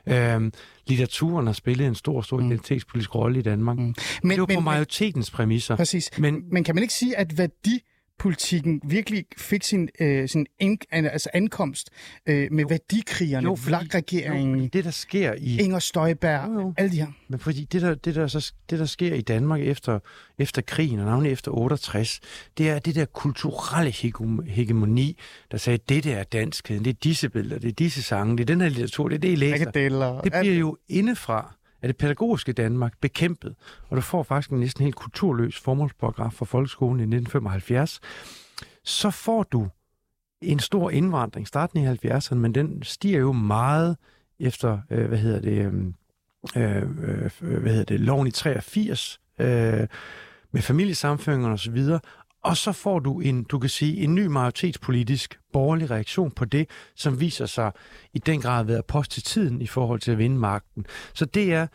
Øhm, litteraturen har spillet en stor, stor mm. identitetspolitisk rolle i Danmark. Mm. Men, det var men, på majoritetens præmisser. Præcis. Men, men kan man ikke sige, at værdi politikken virkelig fik sin, øh, sin en, altså ankomst øh, med værdikrigerne, jo, flagregeringen, det der sker i... Inger Støjberg, jo, jo. alle de her. Men fordi det der, det, der, så, det, der sker i Danmark efter, efter krigen, og navnlig efter 68, det er det der kulturelle hegemoni, der sagde, det der er danskheden, det er disse billeder, det er disse sange, det er den her litteratur, det er det, I læser. Det bliver jo indefra er det pædagogiske Danmark bekæmpet, og du får faktisk en næsten helt kulturløs formålsparagraf for folkeskolen i 1975, så får du en stor indvandring starten i 70'erne, men den stiger jo meget efter, øh, hvad hedder det, øhm, øh, øh, hvad hedder det, loven i 83, øh, med familiesamføringer og så videre, og så får du en, du kan sige, en ny majoritetspolitisk borgerlig reaktion på det, som viser sig i den grad at være post til tiden i forhold til at vinde magten. Så det er,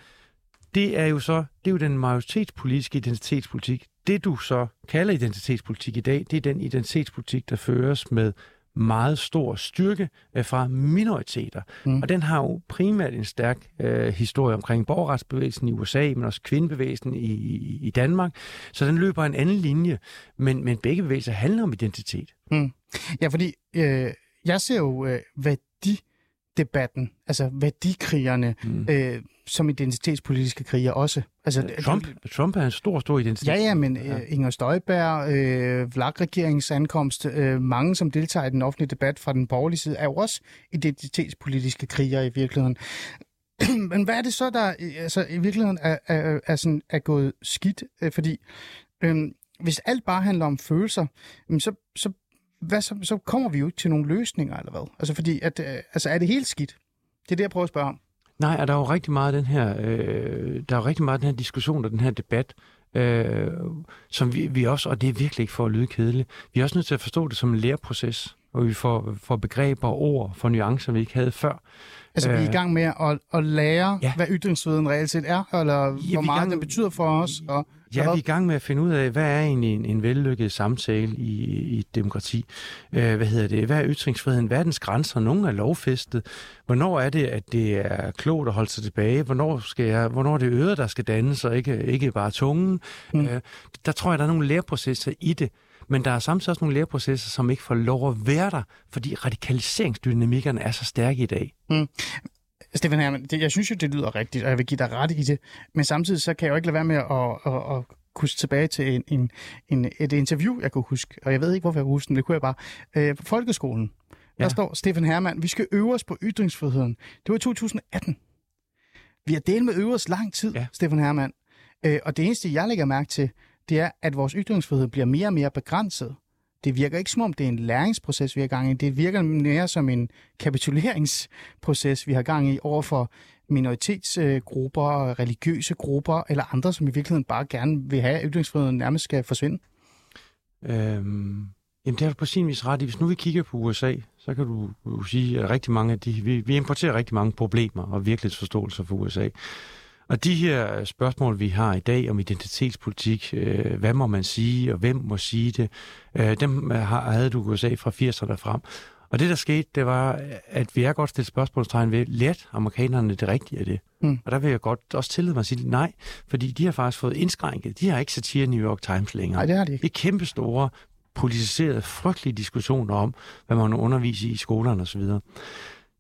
det er jo så, det er jo den majoritetspolitiske identitetspolitik. Det du så kalder identitetspolitik i dag, det er den identitetspolitik, der føres med meget stor styrke øh, fra minoriteter. Mm. Og den har jo primært en stærk øh, historie omkring borgerretsbevægelsen i USA, men også kvindebevægelsen i, i, i Danmark. Så den løber en anden linje, men, men begge bevægelser handler om identitet. Mm. Ja, fordi øh, jeg ser jo øh, værdi debatten, altså værdikrigerne, mm. øh, som identitetspolitiske kriger også. Altså, Trump, det, Trump er en stor, stor identitet. Ja, ja, men ja. Uh, Inger Støjberg, øh, VLAG-regeringens ankomst, øh, mange, som deltager i den offentlige debat fra den borgerlige side, er jo også identitetspolitiske kriger i virkeligheden. men hvad er det så, der altså, i virkeligheden er, er, er, sådan, er gået skidt? Øh, fordi øh, hvis alt bare handler om følelser, så, så hvad så, så kommer vi jo ikke til nogle løsninger, eller hvad? Altså, fordi, at, øh, altså, er det helt skidt? Det er det, jeg prøver at spørge om. Nej, og der er jo rigtig meget den her, øh, der er jo rigtig meget den her diskussion og den her debat, øh, som vi, vi også, og det er virkelig ikke for at lyde kedeligt, vi er også nødt til at forstå det som en læreproces. hvor vi får, får begreber og ord for nuancer, vi ikke havde før. Altså, vi er i Øh, gang med at, at lære, ja. hvad ytringsfriheden reelt set er, eller ja, hvor meget gang- den betyder for os. Og, Ja, vi er i gang med at finde ud af, hvad er egentlig en, en vellykket samtale i, i et demokrati? Øh, hvad hedder det? Hvad er ytringsfriheden? Hvad er dens grænser? Nogle er lovfæstet. Hvornår er det, at det er klogt at holde sig tilbage? Hvornår, skal jeg, hvornår er det øret, der skal dannes, og ikke, ikke bare tungen? Mm. Øh, der tror jeg, der er nogle læreprocesser i det. Men der er samtidig også nogle læreprocesser, som ikke får lov at være der, fordi radikaliseringsdynamikkerne er så stærke i dag. Stefan Hermann, det, jeg synes jo, det lyder rigtigt, og jeg vil give dig ret i det. Men samtidig så kan jeg jo ikke lade være med at, at, at huske tilbage til en, en, en, et interview, jeg kunne huske. Og jeg ved ikke, hvorfor jeg kunne huske den, det kunne jeg bare. Øh, på folkeskolen, ja. der står Stefan Hermann, vi skal øve os på ytringsfriheden. Det var i 2018. Vi har delt med øvet os lang tid. Ja. Stefan Hermann. Øh, og det eneste, jeg lægger mærke til, det er, at vores ytringsfrihed bliver mere og mere begrænset. Det virker ikke som om, det er en læringsproces, vi har gang i. Det virker mere som en kapituleringsproces, vi har gang i over for minoritetsgrupper, religiøse grupper eller andre, som i virkeligheden bare gerne vil have, at ytringsfriheden nærmest skal forsvinde. Øhm, jamen, det har du på sin vis ret i. Hvis nu vi kigger på USA, så kan du du sige, at rigtig mange af de, vi, vi importerer rigtig mange problemer og virkelighedsforståelser fra USA. Og de her spørgsmål, vi har i dag om identitetspolitik, øh, hvad må man sige, og hvem må sige det, øh, dem har, havde du USA fra 80'erne frem. Og det, der skete, det var, at vi er godt stillet spørgsmålstegn ved, let amerikanerne det rigtige af det? Mm. Og der vil jeg godt også tillade mig at sige nej, fordi de har faktisk fået indskrænket. De har ikke satire New York Times længere. Nej, det har de ikke. Det er kæmpe store, politiserede, frygtelige diskussioner om, hvad man underviser i i skolerne osv.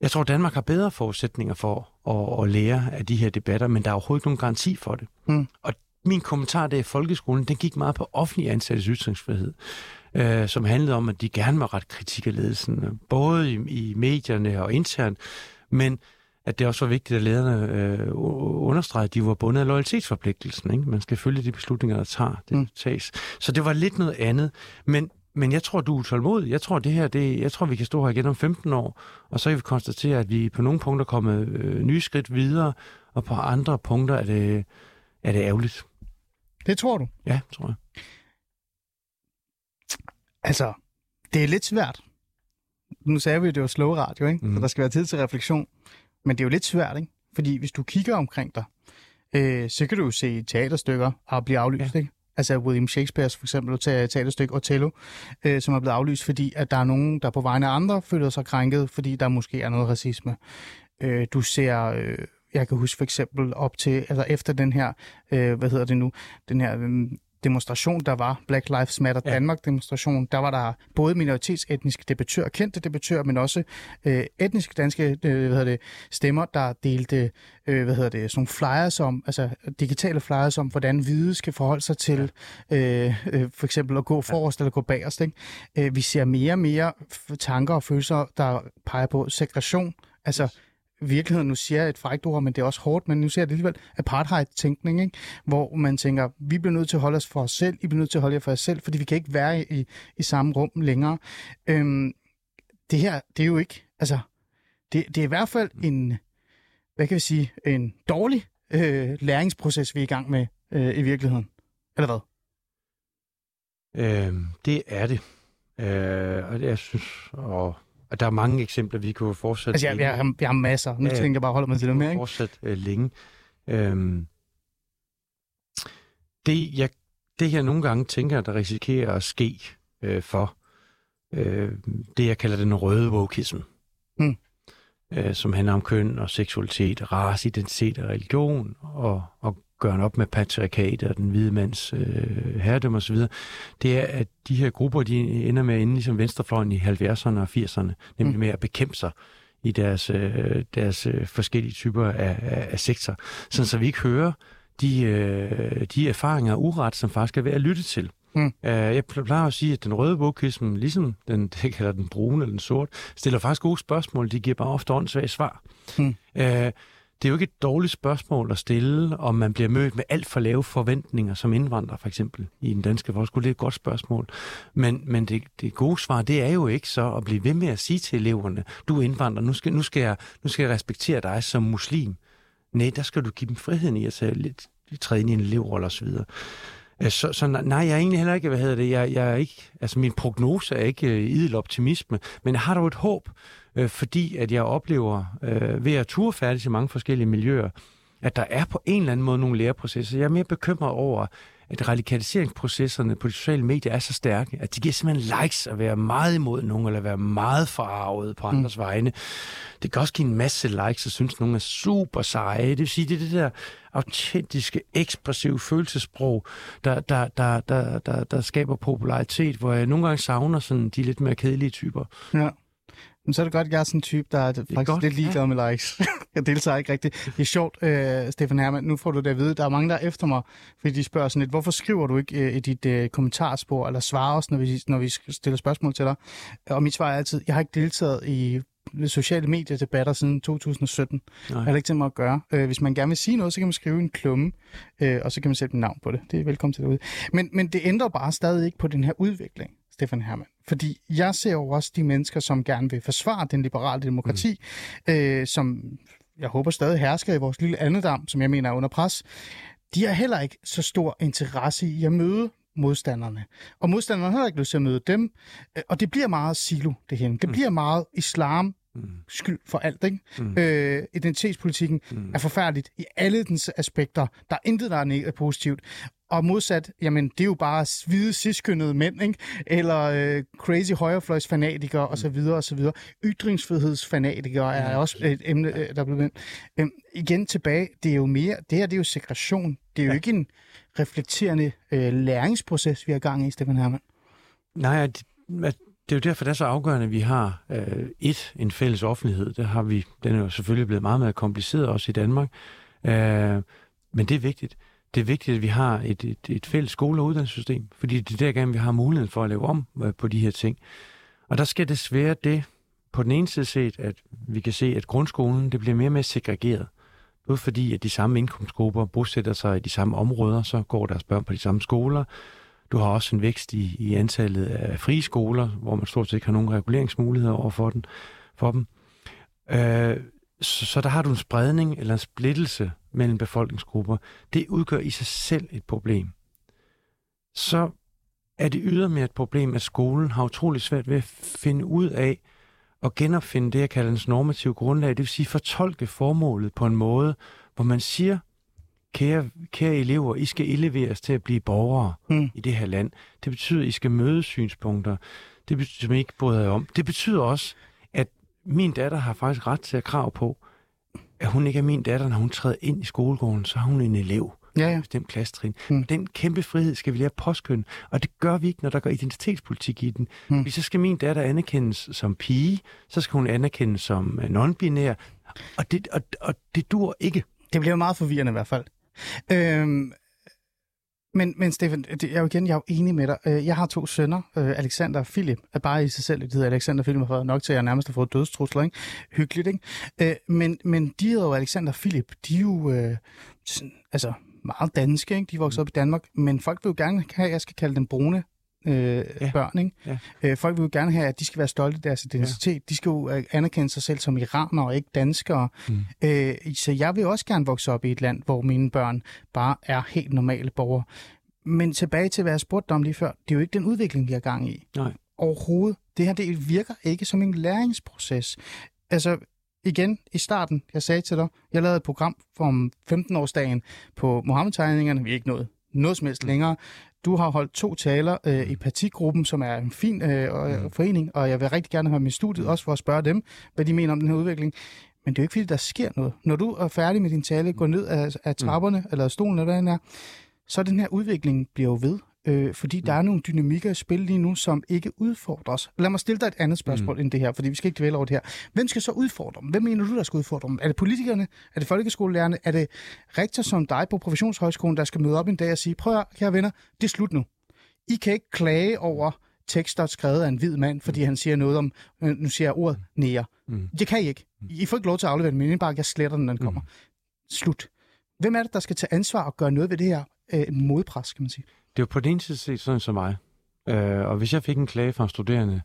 Jeg tror, Danmark har bedre forudsætninger for at, at lære af de her debatter, men der er overhovedet ikke nogen garanti for det. Mm. Og min kommentar der i folkeskolen, den gik meget på offentlig ansattes ytringsfrihed, øh, som handlede om, at de gerne må rette kritik af ledelsen, både i, i medierne og internt, men at det også var vigtigt, at lederne øh, understregede, at de var bundet af loyalitetsforpligtelsen. Ikke? Man skal følge de beslutninger, der tager, det mm. tages. Så det var lidt noget andet. Men, men jeg tror, du er utålmodig. Jeg tror, det her, det, jeg tror, vi kan stå her igen om 15 år, og så kan vi konstatere, at vi på nogle punkter er kommet øh, nye skridt videre, og på andre punkter er det, er det ærgerligt. Det tror du. Ja, tror jeg. Altså, det er lidt svært. Nu sagde vi, at det var slow radio, ikke? Mm. Så der skal være tid til refleksion. Men det er jo lidt svært, ikke? Fordi hvis du kigger omkring dig, øh, så kan du jo se teaterstykker og blive aflyst, ja. ikke? Altså William Shakespeare's for eksempel teaterstykke Othello, øh, som er blevet aflyst, fordi at der er nogen, der på vegne af andre føler sig krænket, fordi der måske er noget racisme. Øh, du ser, øh, jeg kan huske for eksempel op til, eller efter den her, øh, hvad hedder det nu, den her øh, demonstration, der var, Black Lives Matter Ja. Danmark demonstration, der var der både minoritetsetniske debattører, kendte debattører, men også øh, etniske danske øh, hvad hedder det, stemmer, der delte øh, hvad hedder det, sådan nogle flyers om, altså digitale flyers om, hvordan hvide skal forholde sig til øh, øh, for eksempel at gå forrest eller gå bagerst. Ikke? Øh, vi ser mere og mere tanker og følelser, der peger på segregation, altså virkeligheden, nu siger jeg et frækt ord, men det er også hårdt, men nu ser jeg det alligevel, apartheid-tænkning, ikke? hvor man tænker, vi bliver nødt til at holde os for os selv, I bliver nødt til at holde jer for jer selv, fordi vi kan ikke være i, i samme rum længere. Øhm, det her, det er jo ikke, altså, det, det er i hvert fald en, hvad kan vi sige, en dårlig øh, læringsproces, vi er i gang med øh, i virkeligheden. Eller hvad? Øh, det er det. Øh, og jeg synes, og, og der er mange eksempler, vi kunne fortsætte. Altså, jeg, jeg, har, jeg har masser. Nu Ja, ja. tænker jeg bare, holder mig til det mere, ikke? Fortsat øh, længe. Øhm, det, jeg, det, jeg nogle gange tænker, der risikerer at ske øh, for øh, det, jeg kalder den røde wokeism, Hmm. øh, som handler om køn og seksualitet, race, identitet og religion, og, og gøre op med patriarkat og den hvide mands øh, herredømme osv., det er, at de her grupper, de ender med at ende ligesom venstrefløjen i 70'erne og 80'erne, nemlig Mm. med at bekæmpe sig i deres, øh, deres øh, forskellige typer af, af, af sektor, sådan så vi ikke hører de, øh, de erfaringer og uret, som faktisk er værd at lytte til. Mm. Uh, jeg plejer at sige, at den røde bogkism, ligesom den, det kalder den brune eller den sort, stiller faktisk gode spørgsmål. De giver bare ofte åndssvage svar. Mm. Uh, det er jo ikke et dårligt spørgsmål at stille, om man bliver mødt med alt for lave forventninger som indvandrer, for eksempel, i den danske folkeskole. Det er et godt spørgsmål. Men, men det, det gode svar, det er jo ikke så at blive ved med at sige til eleverne, du er indvandrer, nu skal, nu skal, jeg, nu skal jeg respektere dig som muslim. Nej, der skal du give dem friheden i at tage lidt, træde ind i en elevrolle osv. Øh, Så, så nej, jeg er egentlig heller ikke, hvad hedder det, jeg, jeg er ikke, altså min prognose er ikke øh, idel optimisme, men jeg har dog et håb, øh, fordi at jeg oplever øh, ved at ture færdig i mange forskellige miljøer, at der er på en eller anden måde nogle læreprocesser. Jeg er mere bekymret over, at radikaliseringsprocesserne på de sociale medier er så stærke, at de giver simpelthen likes at være meget imod nogen, eller være meget forarvet på andres mm. vegne. Det kan også give en masse likes, og synes, at nogen er super seje. Det vil sige, det er det der autentiske, ekspressive følelsesprog, der, der, der, der, der, der skaber popularitet, hvor jeg nogle gange savner sådan de lidt mere kedelige typer. Ja. Men så er det godt, at jeg er sådan en type, der er faktisk godt, lidt ligeglad med likes. jeg deltager ikke rigtigt. Det er sjovt, øh, Stefan Hermann. Nu får du det at vide. Der er mange, der er efter mig, fordi de spørger sådan lidt, hvorfor skriver du ikke øh, i dit øh, kommentarspor, eller svarer os, når vi, når vi stiller spørgsmål til dig? Og mit svar er altid, jeg har ikke deltaget i sociale mediedebatter siden 2017. Nej. Jeg har ikke tænkt mig at gøre. Øh, hvis man gerne vil sige noget, så kan man skrive en klumme, øh, og så kan man sætte en navn på det. Det er velkommen til derude. Men, men det ændrer bare stadig ikke på den her udvikling, Stefan Hermann. Fordi jeg ser jo også de mennesker, som gerne vil forsvare den liberale demokrati, mm. øh, som jeg håber stadig hersker i vores lille andedam, som jeg mener er under pres. De har heller ikke så stor interesse i at møde modstanderne. Og modstanderne har ikke lyst til at møde dem. Øh, Og det bliver meget silo, det her. Det bliver meget islam skyld for alt, ikke? Mm. Øh, identitetspolitikken mm. er forfærdeligt i alle dens aspekter. Der er intet, der er neg- positivt. Og modsat, jamen, det er jo bare hvide, ciskønnede mænd, ikke? Eller øh, crazy højrefløjsfanatikere, mm. osv., osv. Ytringsfrihedsfanatikere er også et emne, øh, der er blevet. Øhm, igen tilbage, det er jo mere, det her det er jo segregation. Det er jo ja. ikke en reflekterende øh, læringsproces, vi har gang i, Stefan Hermann. Nej, at det er jo derfor, det er så afgørende, at vi har øh, et, en fælles offentlighed. Det har vi, den er jo selvfølgelig blevet meget mere kompliceret også i Danmark. Øh, men det er vigtigt. Det er vigtigt, at vi har et, et, et fælles skole- og uddannelsessystem, fordi det er der gerne, vi har muligheden for at lave om øh, på de her ting. Og der skal desværre det, på den ene side set, at vi kan se, at grundskolen det bliver mere og mere segregeret. Både fordi, at de samme indkomstgrupper bosætter sig i de samme områder, så går deres børn på de samme skoler. Du har også en vækst i, i antallet af frie skoler, hvor man stort set ikke har nogen reguleringsmuligheder over for, den, for dem. Øh, så, så der har du en spredning eller en splittelse mellem befolkningsgrupper. Det udgør i sig selv et problem. Så er det ydermere et problem, at skolen har utrolig svært ved at finde ud af at genopfinde det, jeg kalder dens normative grundlag, det vil sige fortolke formålet på en måde, hvor man siger, kære, kære elever, I skal eleveres til at blive borgere mm. i det her land. Det betyder, at I skal møde synspunkter. Det betyder, som I ikke bryder jer om. Det betyder også, min datter har faktisk ret til at krav på, at hun ikke er min datter, når hun træder ind i skolegården, så er hun en elev. Ja, ja. Bestemt klassetrin. Mm. Den kæmpe frihed skal vi lære påskynde, og det gør vi ikke, når der går identitetspolitik i den. Mm. Hvis så skal min datter anerkendes som pige, så skal hun anerkendes som øh, non-binær, og det, og, og det dur ikke. Det bliver meget forvirrende i hvert fald. Øhm, men, men Stefan, det, jeg er jo igen jeg er jo enig med dig. Øh, Jeg har to sønner, øh, Alexander og Philip, er bare i sig selv, det hedder Alexander og Philip har været nok til, at jeg nærmest har fået dødstrusler, ikke? Hyggeligt, ikke? Øh, Men, men de hedder jo Alexander og Philip, de er jo øh, sådan, altså, meget danske, ikke? De er vokset op i Danmark, men folk vil jo gerne have, at jeg skal kalde dem brune øh, ja. børn, ikke? Ja. Øh, folk vil jo gerne have, at de skal være stolte af deres identitet. Ja. De skal jo øh, anerkende sig selv som iranere og ikke danskere. Mm. Øh, så jeg vil også gerne vokse op i et land, hvor mine børn bare er helt normale borgere. Men tilbage til, hvad jeg spurgte om lige før, det er jo ikke den udvikling, vi har gang i. Nej. Overhovedet. Det her, det virker ikke som en læringsproces. Altså, igen, i starten, jeg sagde til dig, jeg lavede et program om 15-årsdagen på Mohammed-tegningerne. Vi er ikke nået noget som helst længere. Du har holdt to taler øh, i partigruppen, som er en fin øh, øh, forening, og jeg vil rigtig gerne have med studiet, også for at spørge dem, hvad de mener om den her udvikling. Men det er jo ikke, fordi der sker noget. Når du er færdig med din tale, går ned af, af trapperne, mm. eller stolen, eller hvad den er, så den her udvikling bliver jo ved. Øh, fordi der er nogle dynamikker i spil lige nu, som ikke udfordres. Lad mig stille dig et andet spørgsmål mm. end det her, fordi vi skal ikke dvæle over det her. Hvem skal så udfordre dem? Hvem mener du, der skal udfordre dem? Er det politikerne? Er det folkeskolelærerne? Er det rektor som dig på professionshøjskolen, der skal møde op en dag og sige, prøv at kære venner, det er slut nu. I kan ikke klage over tekster skrevet af en hvid mand, fordi han siger noget om, øh, nu siger jeg ordet, nære. Mm. Det kan I ikke. I får ikke lov til at aflevere den indbakke, jeg sletter den, når den kommer. Slut. Hvem er det, der skal tage ansvar og gøre noget ved det her øh, modpres, kan man sige? Det er på den ene side set sådan som mig. Øh, og hvis jeg fik en klage fra en studerende,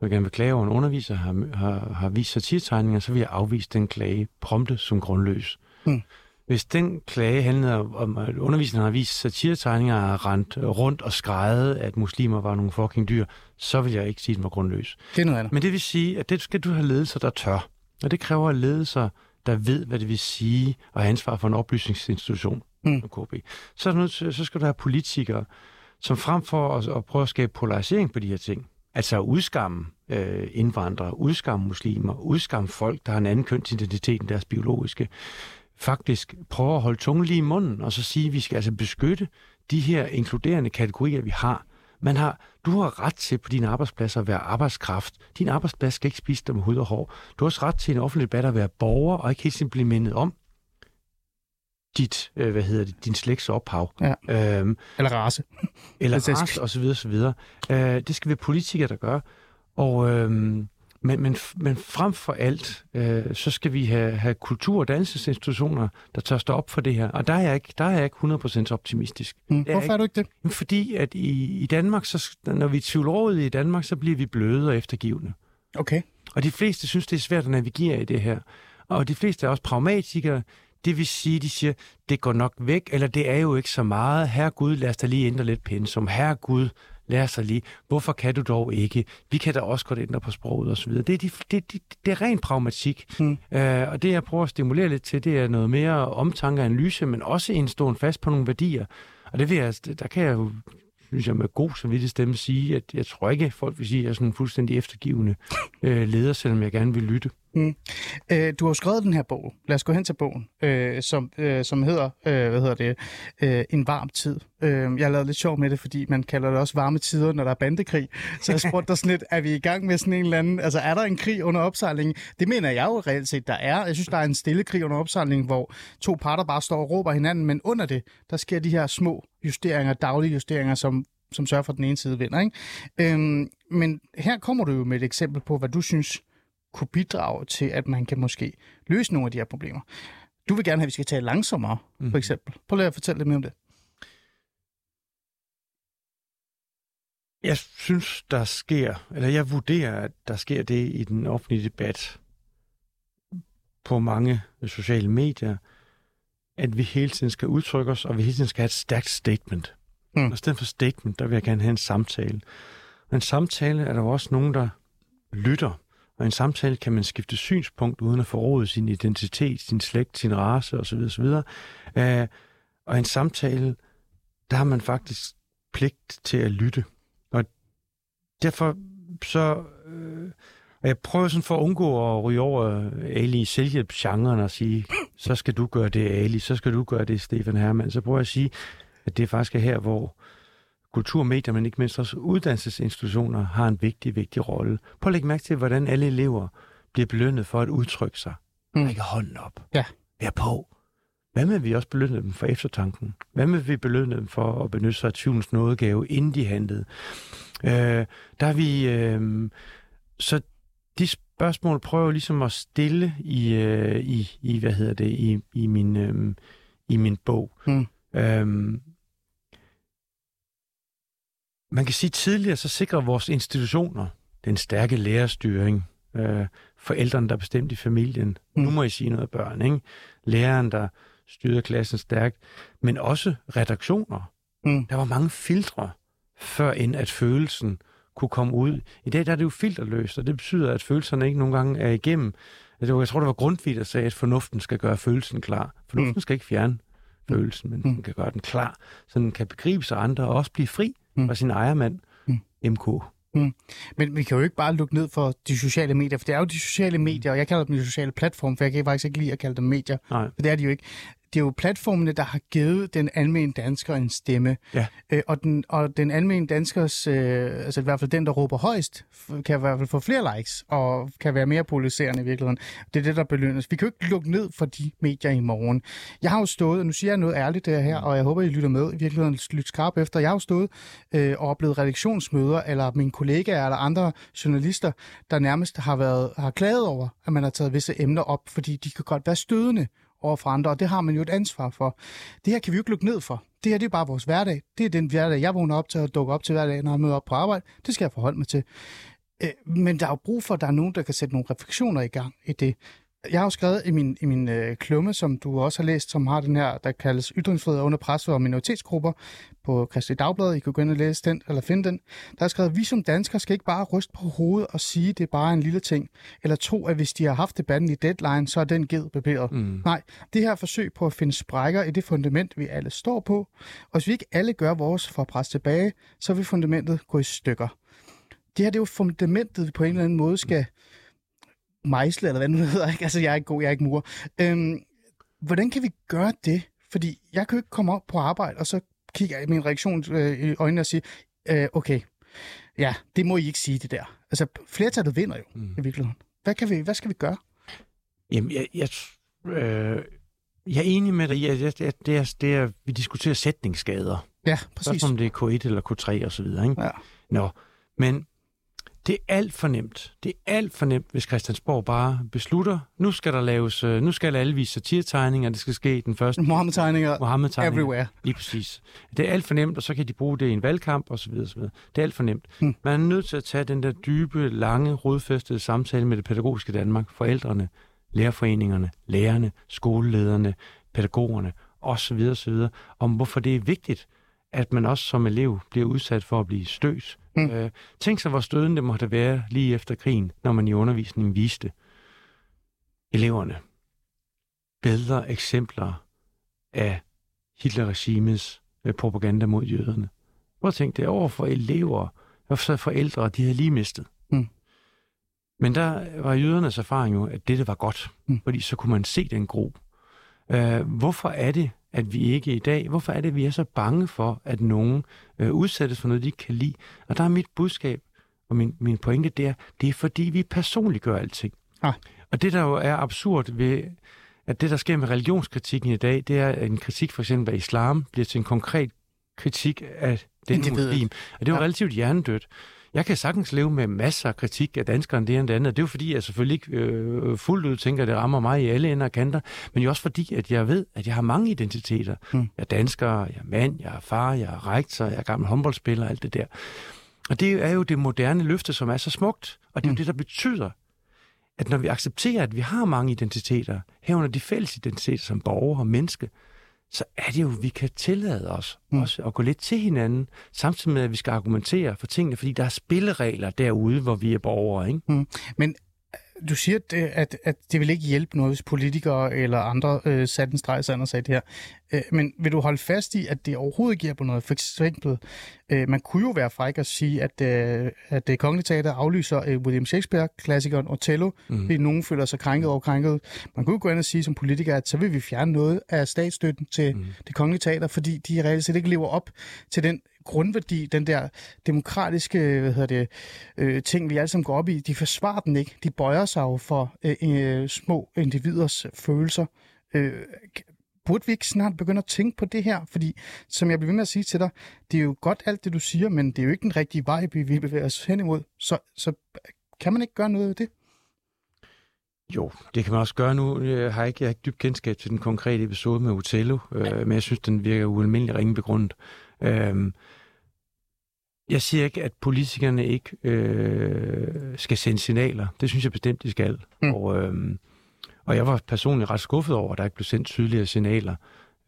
der gerne vil klage over en underviser, har, har, har vist satirtegninger, så vil jeg afvise den klage prompte som grundløs. Mm. hvis den klage handlede om, at undervisningen har vist satiretegninger har rendt rundt og skrejet, at muslimer var nogle fucking dyr, så vil jeg ikke sige, at den var grundløs. Det er noget andet. Men det vil sige, at det skal du have ledelser, der tør. Og det kræver ledelser, der ved, hvad det vil sige at have ansvar for en oplysningsinstitution, Mm. KB. Så, er nødt til- så skal du have politikere, som frem for at, at prøve at skabe polarisering på de her ting, altså at udskamme øh, indvandrere, udskamme muslimer, udskamme folk, der har en anden kønsidentitet end deres biologiske, faktisk prøver at holde tungen lige i munden, og så sige, at vi skal altså beskytte de her inkluderende kategorier, vi har. Man har, du har ret til på din arbejdsplads at være arbejdskraft. Din arbejdsplads skal ikke spise dig med hud og hår. Du har også ret til en offentlig debat at være borger, og ikke helt simpelthen blive mindet om dit, øh, hvad hedder det, din slægts ophav. Ja. Øhm, Eller race. eller er race og så videre, så videre. Øh, det skal vi politikere, der gør. Og, øhm, men, men, men frem for alt, øh, så skal vi have, have kultur- og dannelsesinstitutioner, der tør stå op for det her. Og der er jeg ikke, der er jeg ikke 100% optimistisk. Mm. Er Hvorfor ikke- er du ikke det? Fordi at i, i Danmark, så, når vi er tvivlrådige i Danmark, så bliver vi bløde og eftergivende. Okay. Og de fleste synes, det er svært at navigere i det her. Og de fleste er også pragmatikere. Det vil sige, de siger, det går nok væk, eller det er jo ikke så meget. Herre Gud, lad os da lige ændre lidt pensum. Herre Gud, lad os da lige. Hvorfor kan du dog ikke? Vi kan da også godt ændre på sproget osv. Det, er de, det, det, det er ren pragmatik. Mm. Øh, og det, jeg prøver at stimulere lidt til, det er noget mere omtanke og analyse, men også en stående fast på nogle værdier. Og det vil jeg, der kan jeg jo synes jeg med god samvittighed stemme sige, at jeg tror ikke, folk vil sige, at jeg er sådan en fuldstændig eftergivende øh, leder, selvom jeg gerne vil lytte. Mm. Øh, du har jo skrevet den her bog. Lad os gå hen til bogen, øh, som, øh, som hedder, øh, hvad hedder det, øh, En varm tid. Øh, jeg lavede lidt sjov med det, fordi man kalder det også varme tider, når der er bandekrig. Så jeg spurgte dig sådan lidt, er vi i gang med sådan en eller anden, altså er der en krig under opsejling? Det mener jeg jo reelt set, der er. Jeg synes, der er en stille krig under opsejling, hvor to parter bare står og råber hinanden, men under det, der sker de her små justeringer, daglige justeringer, som som sørger for, at den ene side vinder. Ikke? Øhm, men her kommer du jo med et eksempel på, hvad du synes kunne bidrage til, at man kan måske løse nogle af de her problemer. Du vil gerne have, at vi skal tale langsommere, mm. for eksempel. Prøv lige at fortælle lidt mere om det. Jeg synes, der sker, eller jeg vurderer, at der sker det i den offentlige debat på mange sociale medier, at vi hele tiden skal udtrykke os, og vi hele tiden skal have et stærkt statement. Mm. Og i stedet for statement, der vil jeg gerne have en samtale. Og en samtale er der også nogen, der lytter. Og i en samtale kan man skifte synspunkt, uden at forråde sin identitet, sin slægt, sin race osv. osv. Uh, og i en samtale, der har man faktisk pligt til at lytte. Og derfor så... Øh, og jeg prøver sådan for at undgå at ryge over Ali i selvhjælpsgenren og sige, så skal du gøre det, Ali, så skal du gøre det, Stefan Hermann. Så prøver jeg at sige, at det faktisk er her, hvor kulturmedier, men ikke mindst også uddannelsesinstitutioner, har en vigtig, vigtig rolle. Prøv at lægge mærke til, hvordan alle elever bliver belønnet for at udtrykke sig. Mm. Række hånden op. Ja. Vær på. Hvad med, at vi også belønner dem for eftertanken? Hvad med, at vi belønner dem for at benytte sig af tvivlens nådegave, inden de handlede? Øh, der er vi... Øh, så de spørgsmål prøver jeg ligesom at stille i, øh, i, i hvad hedder det, i, i, min, øh, i min bog. Mm. Øhm, man kan sige tidligere, så sikrer vores institutioner den stærke lærerstyring. Øh, forældrene, der er bestemt i familien. Mm. Mm. Nu må I sige noget børn, ikke? Læreren, der styrede klassen stærkt. Men også redaktioner. Mm. Der var mange filtre, før end at følelsen kunne komme ud. I dag der er det jo filterløst, og det betyder, at følelserne ikke nogle gange er igennem. Altså, Jeg tror, det var Grundtvig, der sagde, at fornuften skal gøre følelsen klar. Fornuften Mm. mm. skal ikke fjerne følelsen, men Mm. den kan gøre den klar, så den kan begribe sig andre og også blive fri Mm. mm. fra sin ejermand, Mm. MK. Men vi kan jo ikke bare lukke ned for de sociale medier, for det er jo de sociale medier, og jeg kalder dem de sociale platforme, for jeg kan faktisk ikke lide at kalde dem medier, Nej. for det er de jo ikke. Det er jo platformene, der har givet den almindelige dansker en stemme. Ja. Øh, og, den, og den almindelige danskers, øh, altså i hvert fald den, der råber højst, kan i hvert fald få flere likes, og kan være mere polariserende i virkeligheden. Det er det, der belønnes. Vi kan jo ikke lukke ned for de medier i morgen. Jeg har jo stået, og nu siger jeg noget ærligt det her, og jeg håber, I lytter med i virkeligheden, lyt skarp efter. Jeg har jo stået øh, og oplevet redaktionsmøder, eller mine kollegaer eller andre journalister, der nærmest har, været, har klaget over, at man har taget visse emner op, fordi de kan godt være stødende over for andre, og det har man jo et ansvar for. Det her kan vi jo ikke lukke ned for. Det her det er bare vores hverdag. Det er den hverdag, jeg vågner op til og dukker op til hver dag, når jeg møder op på arbejde. Det skal jeg forholde mig til. Øh, men der er jo brug for, at der er nogen, der kan sætte nogle refleksioner i gang i det jeg har jo skrevet i min, i min øh, klumme, som du også har læst, som har den her, der kaldes Ytringsfrihed under pres for minoritetsgrupper på Christi Dagblad. I kan gå ind og læse den, eller finde den. Der er skrevet, vi som danskere skal ikke bare ryste på hovedet og sige, at det er bare en lille ting. Eller tro, at hvis de har haft debatten i deadline, så er den givet barberet. Mm. Nej, det her forsøg på at finde sprækker i det fundament, vi alle står på. Og hvis vi ikke alle gør vores for at presse tilbage, så vil fundamentet gå i stykker. Det her det er jo fundamentet, vi på en eller anden måde skal mejsle, eller hvad nu hedder. Ikke? Altså, jeg er ikke god, jeg er ikke mur. Øhm, hvordan kan vi gøre det? Fordi jeg kan jo ikke komme op på arbejde, og så kigger jeg min reaktion øh, i øjnene og siger, øh, okay, ja, det må I ikke sige det der. Altså, flertallet vinder jo mm. i virkeligheden. Hvad, kan vi, hvad skal vi gøre? Jamen, jeg, jeg, øh, jeg er enig med dig. Jeg, jeg, det, er, det er, vi diskuterer sætningsskader. Ja, præcis. Spørgsmål om det er K1 eller K3 og så videre. Ikke? Ja. Nå, men det er alt for nemt. Det er alt for nemt, hvis Christiansborg bare beslutter, nu skal der laves, øh, nu skal alle vise satirtegninger, det skal ske den første. Mohammed-tegninger Mohammed-tegninger. everywhere. Lige præcis. Det er alt for nemt, og så kan de bruge det i en valgkamp og så videre, så videre. Det er alt for nemt. Hmm. Man er nødt til at tage den der dybe, lange, rodfæstede samtale med det pædagogiske Danmark, forældrene, lærerforeningerne, lærerne, skolelederne, pædagogerne osv. osv. om hvorfor det er vigtigt, at man også som elev bliver udsat for at blive stødt. Mm. Øh, tænk sig, hvor stødende det måtte være lige efter krigen, når man i undervisningen viste eleverne bedre eksempler af Hitler-regimets øh, propaganda mod jøderne. Prøv at tænke det over for elever, og for forældre, de havde lige mistet. Mm. Men der var jødernes erfaring jo, at dette var godt, Mm. fordi så kunne man se den gro. Øh, hvorfor er det, at vi ikke i dag, hvorfor er det, at vi er så bange for, at nogen øh, udsættes for noget, de ikke kan lide? Og der er mit budskab, og min, min pointe der, det er fordi, vi personligt gør alting. Ah. Og det, der jo er absurd ved, at det, der sker med religionskritikken i dag, det er, en kritik for eksempel af islam bliver til en konkret kritik af den Individet. muslim. Og det er jo Ja. ja. relativt hjernedødt. Jeg kan sagtens leve med masser af kritik af danskerne, det ene og det andet. Det er jo fordi, jeg selvfølgelig ikke øh, fuldt ud tænker, at det rammer mig i alle ender og kanter, men jo også fordi, at jeg ved, at jeg har mange identiteter. Mm. Jeg er dansker, jeg er mand, jeg er far, jeg er rektor, jeg er gammel håndboldspiller, alt det der. Og det er jo det moderne løfte, som er så smukt, og det er jo Mm. det, der betyder, at når vi accepterer, at vi har mange identiteter, herunder de fælles identiteter som borger og menneske, så er det jo, at vi kan tillade os Mm. mm. også at gå lidt til hinanden, samtidig med, at vi skal argumentere for tingene, fordi der er spilleregler derude, hvor vi er borgere. Ikke? Men øh, du siger, at, øh, at, at det vil ikke hjælpe noget, hvis politikere eller andre øh, satte en streg og sagde det her. Øh, men vil du holde fast i, at det overhovedet ikke hjælper noget? For eksempel, øh, man kunne jo være fræk at sige, at, øh, at det kongelige teater aflyser øh, William Shakespeare-klassikeren Othello, mm. fordi nogen føler sig krænket over krænket. Man kunne jo gå ind og sige som politiker, at så vil vi fjerne noget af statsstøtten til mm. det kongelige teater, fordi de reelt set ikke lever op til den grundværdi, den der demokratiske hvad hedder det, øh, ting, vi alle sammen går op i, de forsvarer den ikke. De bøjer sig jo for øh, øh, små individers følelser. Øh, burde vi ikke snart begynde at tænke på det her? Fordi, som jeg bliver ved med at sige til dig, det er jo godt alt det, du siger, men det er jo ikke den rigtige vej, vi bevæger os hen imod. Så, så kan man ikke gøre noget af det? Jo, det kan man også gøre nu. Øh, jeg har ikke, jeg har ikke dybt kendskab til den konkrete episode med Otello, øh, men jeg synes, den virker ualmindelig ringe begrundet. Øh, jeg siger ikke, at politikerne ikke øh, skal sende signaler. Det synes jeg bestemt, de skal. Mm. Og, øh, og jeg var personligt ret skuffet over, at der ikke blev sendt tydeligere signaler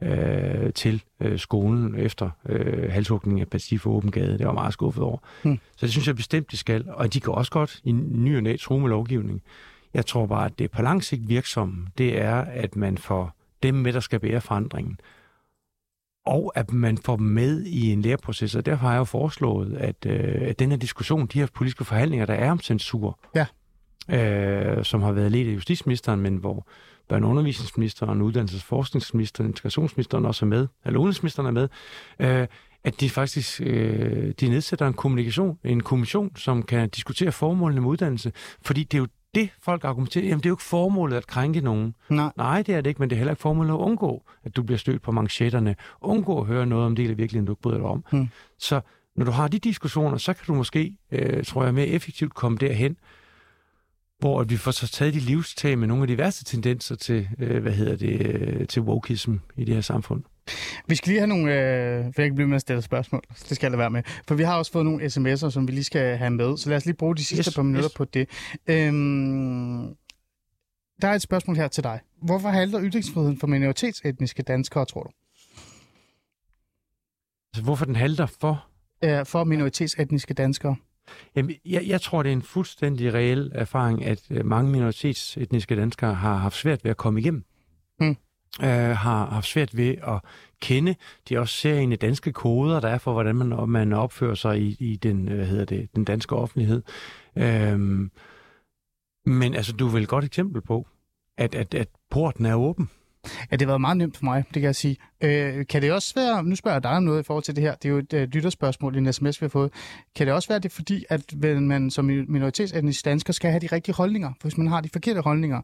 øh, til øh, skolen efter øh, halshugningen af Parti for Åben Gade. Det var meget skuffet over. Mm. Så det synes jeg bestemt, de skal. Og de kan også godt i ny og næ med lovgivning. Jeg tror bare, at det på lang sigt virksomme, det er, at man får dem med, der skal bære forandringen, og at man får dem med i en læreproces. Og derfor har jeg jo foreslået, at, øh, at den her diskussion, de her politiske forhandlinger, der er om censur, Ja. øh, som har været ledt af justitsministeren, men hvor børne- og undervisningsministeren, uddannelses- og forskningsministeren, integrationsministeren også er med, eller udenrigsministeren er med, øh, at de faktisk øh, de nedsætter en kommunikation, en kommission, som kan diskutere formålene med uddannelse. Fordi det er jo det, folk argumenterer. Jamen, det er jo ikke formålet at krænke nogen. Nej. Nej, det er det ikke, men det er heller ikke formålet at undgå, at du bliver stødt på manchetterne. Undgå at høre noget om det, der virkelig du ikke bryder dig om. Hmm. Så når du har de diskussioner, så kan du måske, øh, tror jeg, mere effektivt komme derhen, hvor at vi får så taget de livstag med nogle af de værste tendenser til, øh, hvad hedder det, øh, til wokeism i det her samfund. Vi skal lige have nogle... Øh, for jeg kan blive med at stille spørgsmål. Det skal jeg være med. For vi har også fået nogle sms'er, som vi lige skal have med. Så lad os lige bruge de sidste Yes, par minutter yes. på det. Øhm, der er et spørgsmål her til dig. Hvorfor halter ytringsfriheden for minoritetsetniske danskere, tror du? Altså, hvorfor den halter for? Øh, for minoritetsetniske danskere. Jamen, jeg, jeg tror, det er en fuldstændig reel erfaring, at øh, mange minoritetsetniske danskere har haft svært ved at komme igennem. Mm. Øh, har haft svært ved at kende de også serien danske koder, der er for, hvordan man, man opfører sig i, i den, øh, hvad hedder det, den danske offentlighed. Øhm, men altså, du er vel et godt eksempel på, at, at, at porten er åben. Ja, det har været meget nemt for mig, det kan jeg sige. Øh, kan det også være, nu spørger jeg dig om noget i forhold til det her, det er jo et øh, lytterspørgsmål i en sms, vi har fået. Kan det også være det, fordi at man som minoritetsetnisk dansker skal have de rigtige holdninger? For hvis man har de forkerte holdninger,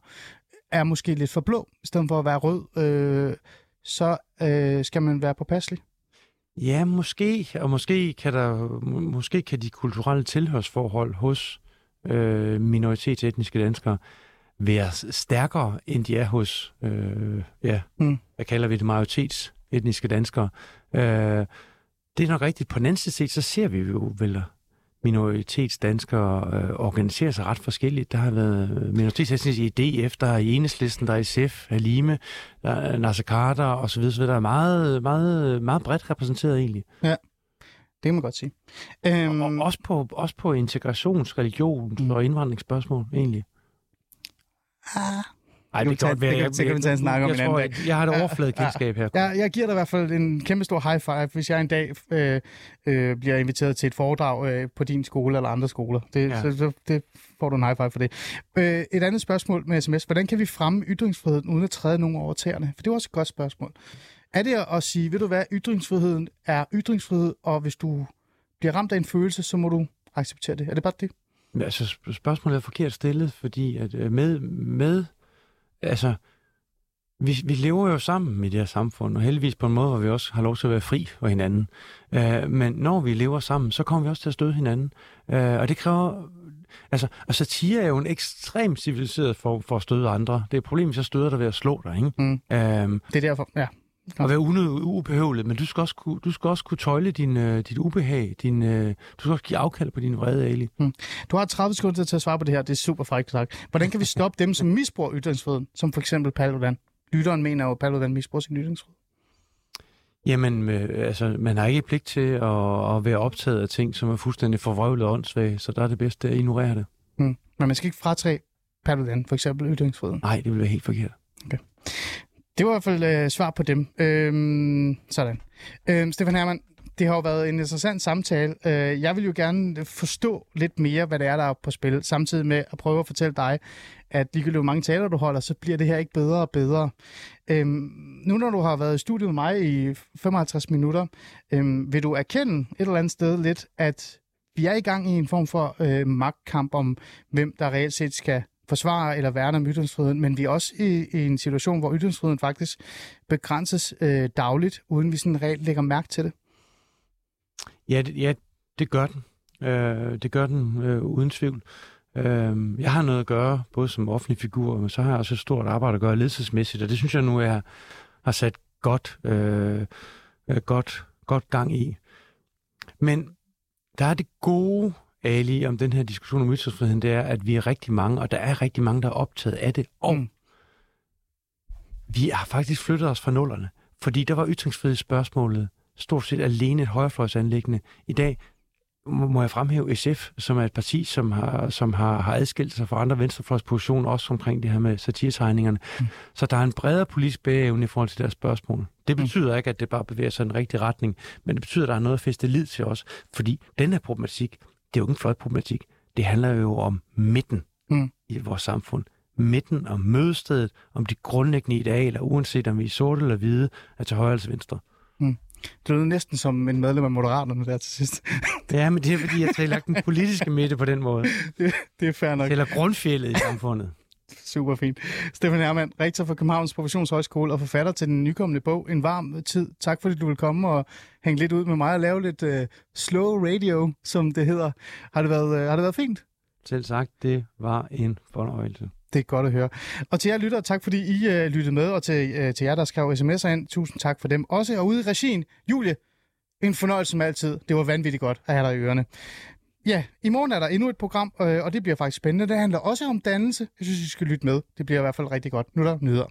er måske lidt for blå, i stedet for at være rød, øh, så øh, skal man være påpasselig. Ja, måske, og måske kan, der, måske kan de kulturelle tilhørsforhold hos øh, minoritetsetniske danskere være stærkere, end de er hos, øh, ja, mm. hvad kalder vi det, majoritetsetniske danskere. Øh, det er nok rigtigt. På den anden side så ser vi jo vel minoritetsdanskere øh, organiserer sig ret forskelligt. Der har været minoritetsetniske i DF, der er i Enhedslisten, der er i SF, Halime, der er Nasser Carter osv. osv. Der er meget, meget, meget bredt repræsenteret egentlig. Ja. Det kan man godt sige. Øhm... Og, og også, på, også på integrations-, religions- mm. og indvandringsspørgsmål, egentlig. Ah. Ej, det kan godt være. Det kan, vi tage en snak om jeg, en anden dag. Jeg, jeg har et overfladekendskab her. Ja, jeg giver dig i hvert fald en kæmpe stor high five, hvis jeg en dag øh, øh, bliver inviteret til et foredrag øh, på din skole eller andre skoler. Det, ja. så, så, det får du en high five for det. Øh, et andet spørgsmål med sms. Hvordan kan vi fremme ytringsfriheden uden at træde nogen over tæerne? For det er også et godt spørgsmål. Er det at sige, ved du hvad, ytringsfriheden er ytringsfrihed, og hvis du bliver ramt af en følelse, så må du acceptere det. Er det bare det? Altså, spørgsmålet er forkert stillet, fordi at øh, med, med altså, vi, vi lever jo sammen i det her samfund, og heldigvis på en måde, hvor vi også har lov til at være fri for hinanden. Uh, men når vi lever sammen, så kommer vi også til at støde hinanden. Uh, og det kræver... Altså, og satire er jo en ekstremt civiliseret form for at støde andre. Det er et problem, hvis jeg støder dig ved at slå dig, ikke? Mm. Uh, det er derfor, ja. Og være ubehøvlet, men du skal også kunne, du skal også kunne tøjle din, uh, dit ubehag. Din, uh, du skal også give afkald på din vrede, Ali. Hmm. Du har 30 sekunder til at svare på det her. Det er super frækt sagt. Hvordan kan vi stoppe dem, som misbruger ytringsfriheden, som for eksempel Paludan? Lytteren mener jo, at Paludan misbruger sin ytringsfrihed. Jamen, øh, altså, man har ikke pligt til at, at være optaget af ting, som er fuldstændig forvrøvlet og åndssvage, så der er det bedste at ignorere det. Hmm. Men man skal ikke fratage Paludan, for eksempel ytringsfriheden? Nej, det vil være helt forkert. Okay. Det var i hvert fald øh, svar på dem. Øhm, sådan. Øhm, Stefan Hermann, det har jo været en interessant samtale. Øh, jeg vil jo gerne forstå lidt mere, hvad det er, der er på spil, samtidig med at prøve at fortælle dig, at ligegyldigt hvor mange taler du holder, så bliver det her ikke bedre og bedre. Øhm, nu når du har været i studiet med mig i 55 minutter, øhm, vil du erkende et eller andet sted lidt, at vi er i gang i en form for øh, magtkamp om, hvem der reelt set skal forsvare eller værne om ytringsfriheden, men vi er også i, i en situation, hvor ytringsfriheden faktisk begrænses øh, dagligt, uden vi sådan reelt lægger mærke til det. Ja, det, ja, det gør den. Øh, det gør den øh, uden tvivl. Øh, jeg har noget at gøre, både som offentlig figur, men så har jeg også et stort arbejde at gøre ledelsesmæssigt, og det synes jeg nu, jeg har sat godt, øh, øh godt, godt gang i. Men der er det gode Ali, om den her diskussion om ytringsfriheden, det er, at vi er rigtig mange, og der er rigtig mange, der er optaget af det. Og mm. vi har faktisk flyttet os fra nullerne, fordi der var ytringsfrihedsspørgsmålet stort set alene et højrefløjsanlæggende. I dag må jeg fremhæve SF, som er et parti, som har, som har, har adskilt sig fra andre venstrefløjspositioner, også omkring det her med satiretegningerne. Mm. Så der er en bredere politisk bæreevne i forhold til deres spørgsmål. Det mm. betyder mm. ikke, at det bare bevæger sig i den rigtige retning, men det betyder, at der er noget at feste lid til os, fordi den her problematik, det er jo ikke en flot problematik. Det handler jo om midten mm. i vores samfund. Midten om mødestedet, om de grundlæggende idealer, uanset om vi er sorte eller hvide, er til højre eller til venstre. Mm. Det lyder næsten som en medlem af Moderaterne der til sidst. ja, men det er fordi, jeg taler den politiske midte på den måde. Det, det er fair nok. Eller grundfjellet i samfundet. Super fint. Stefan Hermann, rektor for Københavns Professionshøjskole og forfatter til den nykommende bog En varm tid. Tak fordi du vil komme og hænge lidt ud med mig og lave lidt uh, slow radio, som det hedder. Har det været, uh, har det været fint? Selv sagt, det var en fornøjelse. Det er godt at høre. Og til jer lytter, tak fordi I uh, lyttede med, og til, uh, til jer, der skrev sms'er ind, tusind tak for dem. Også og ude i regien, Julie, en fornøjelse som altid. Det var vanvittigt godt at have dig i ørerne. Ja, i morgen er der endnu et program, øh, og det bliver faktisk spændende. Det handler også om dannelse. Jeg synes, I skal lytte med. Det bliver i hvert fald rigtig godt. Nu er der nyheder.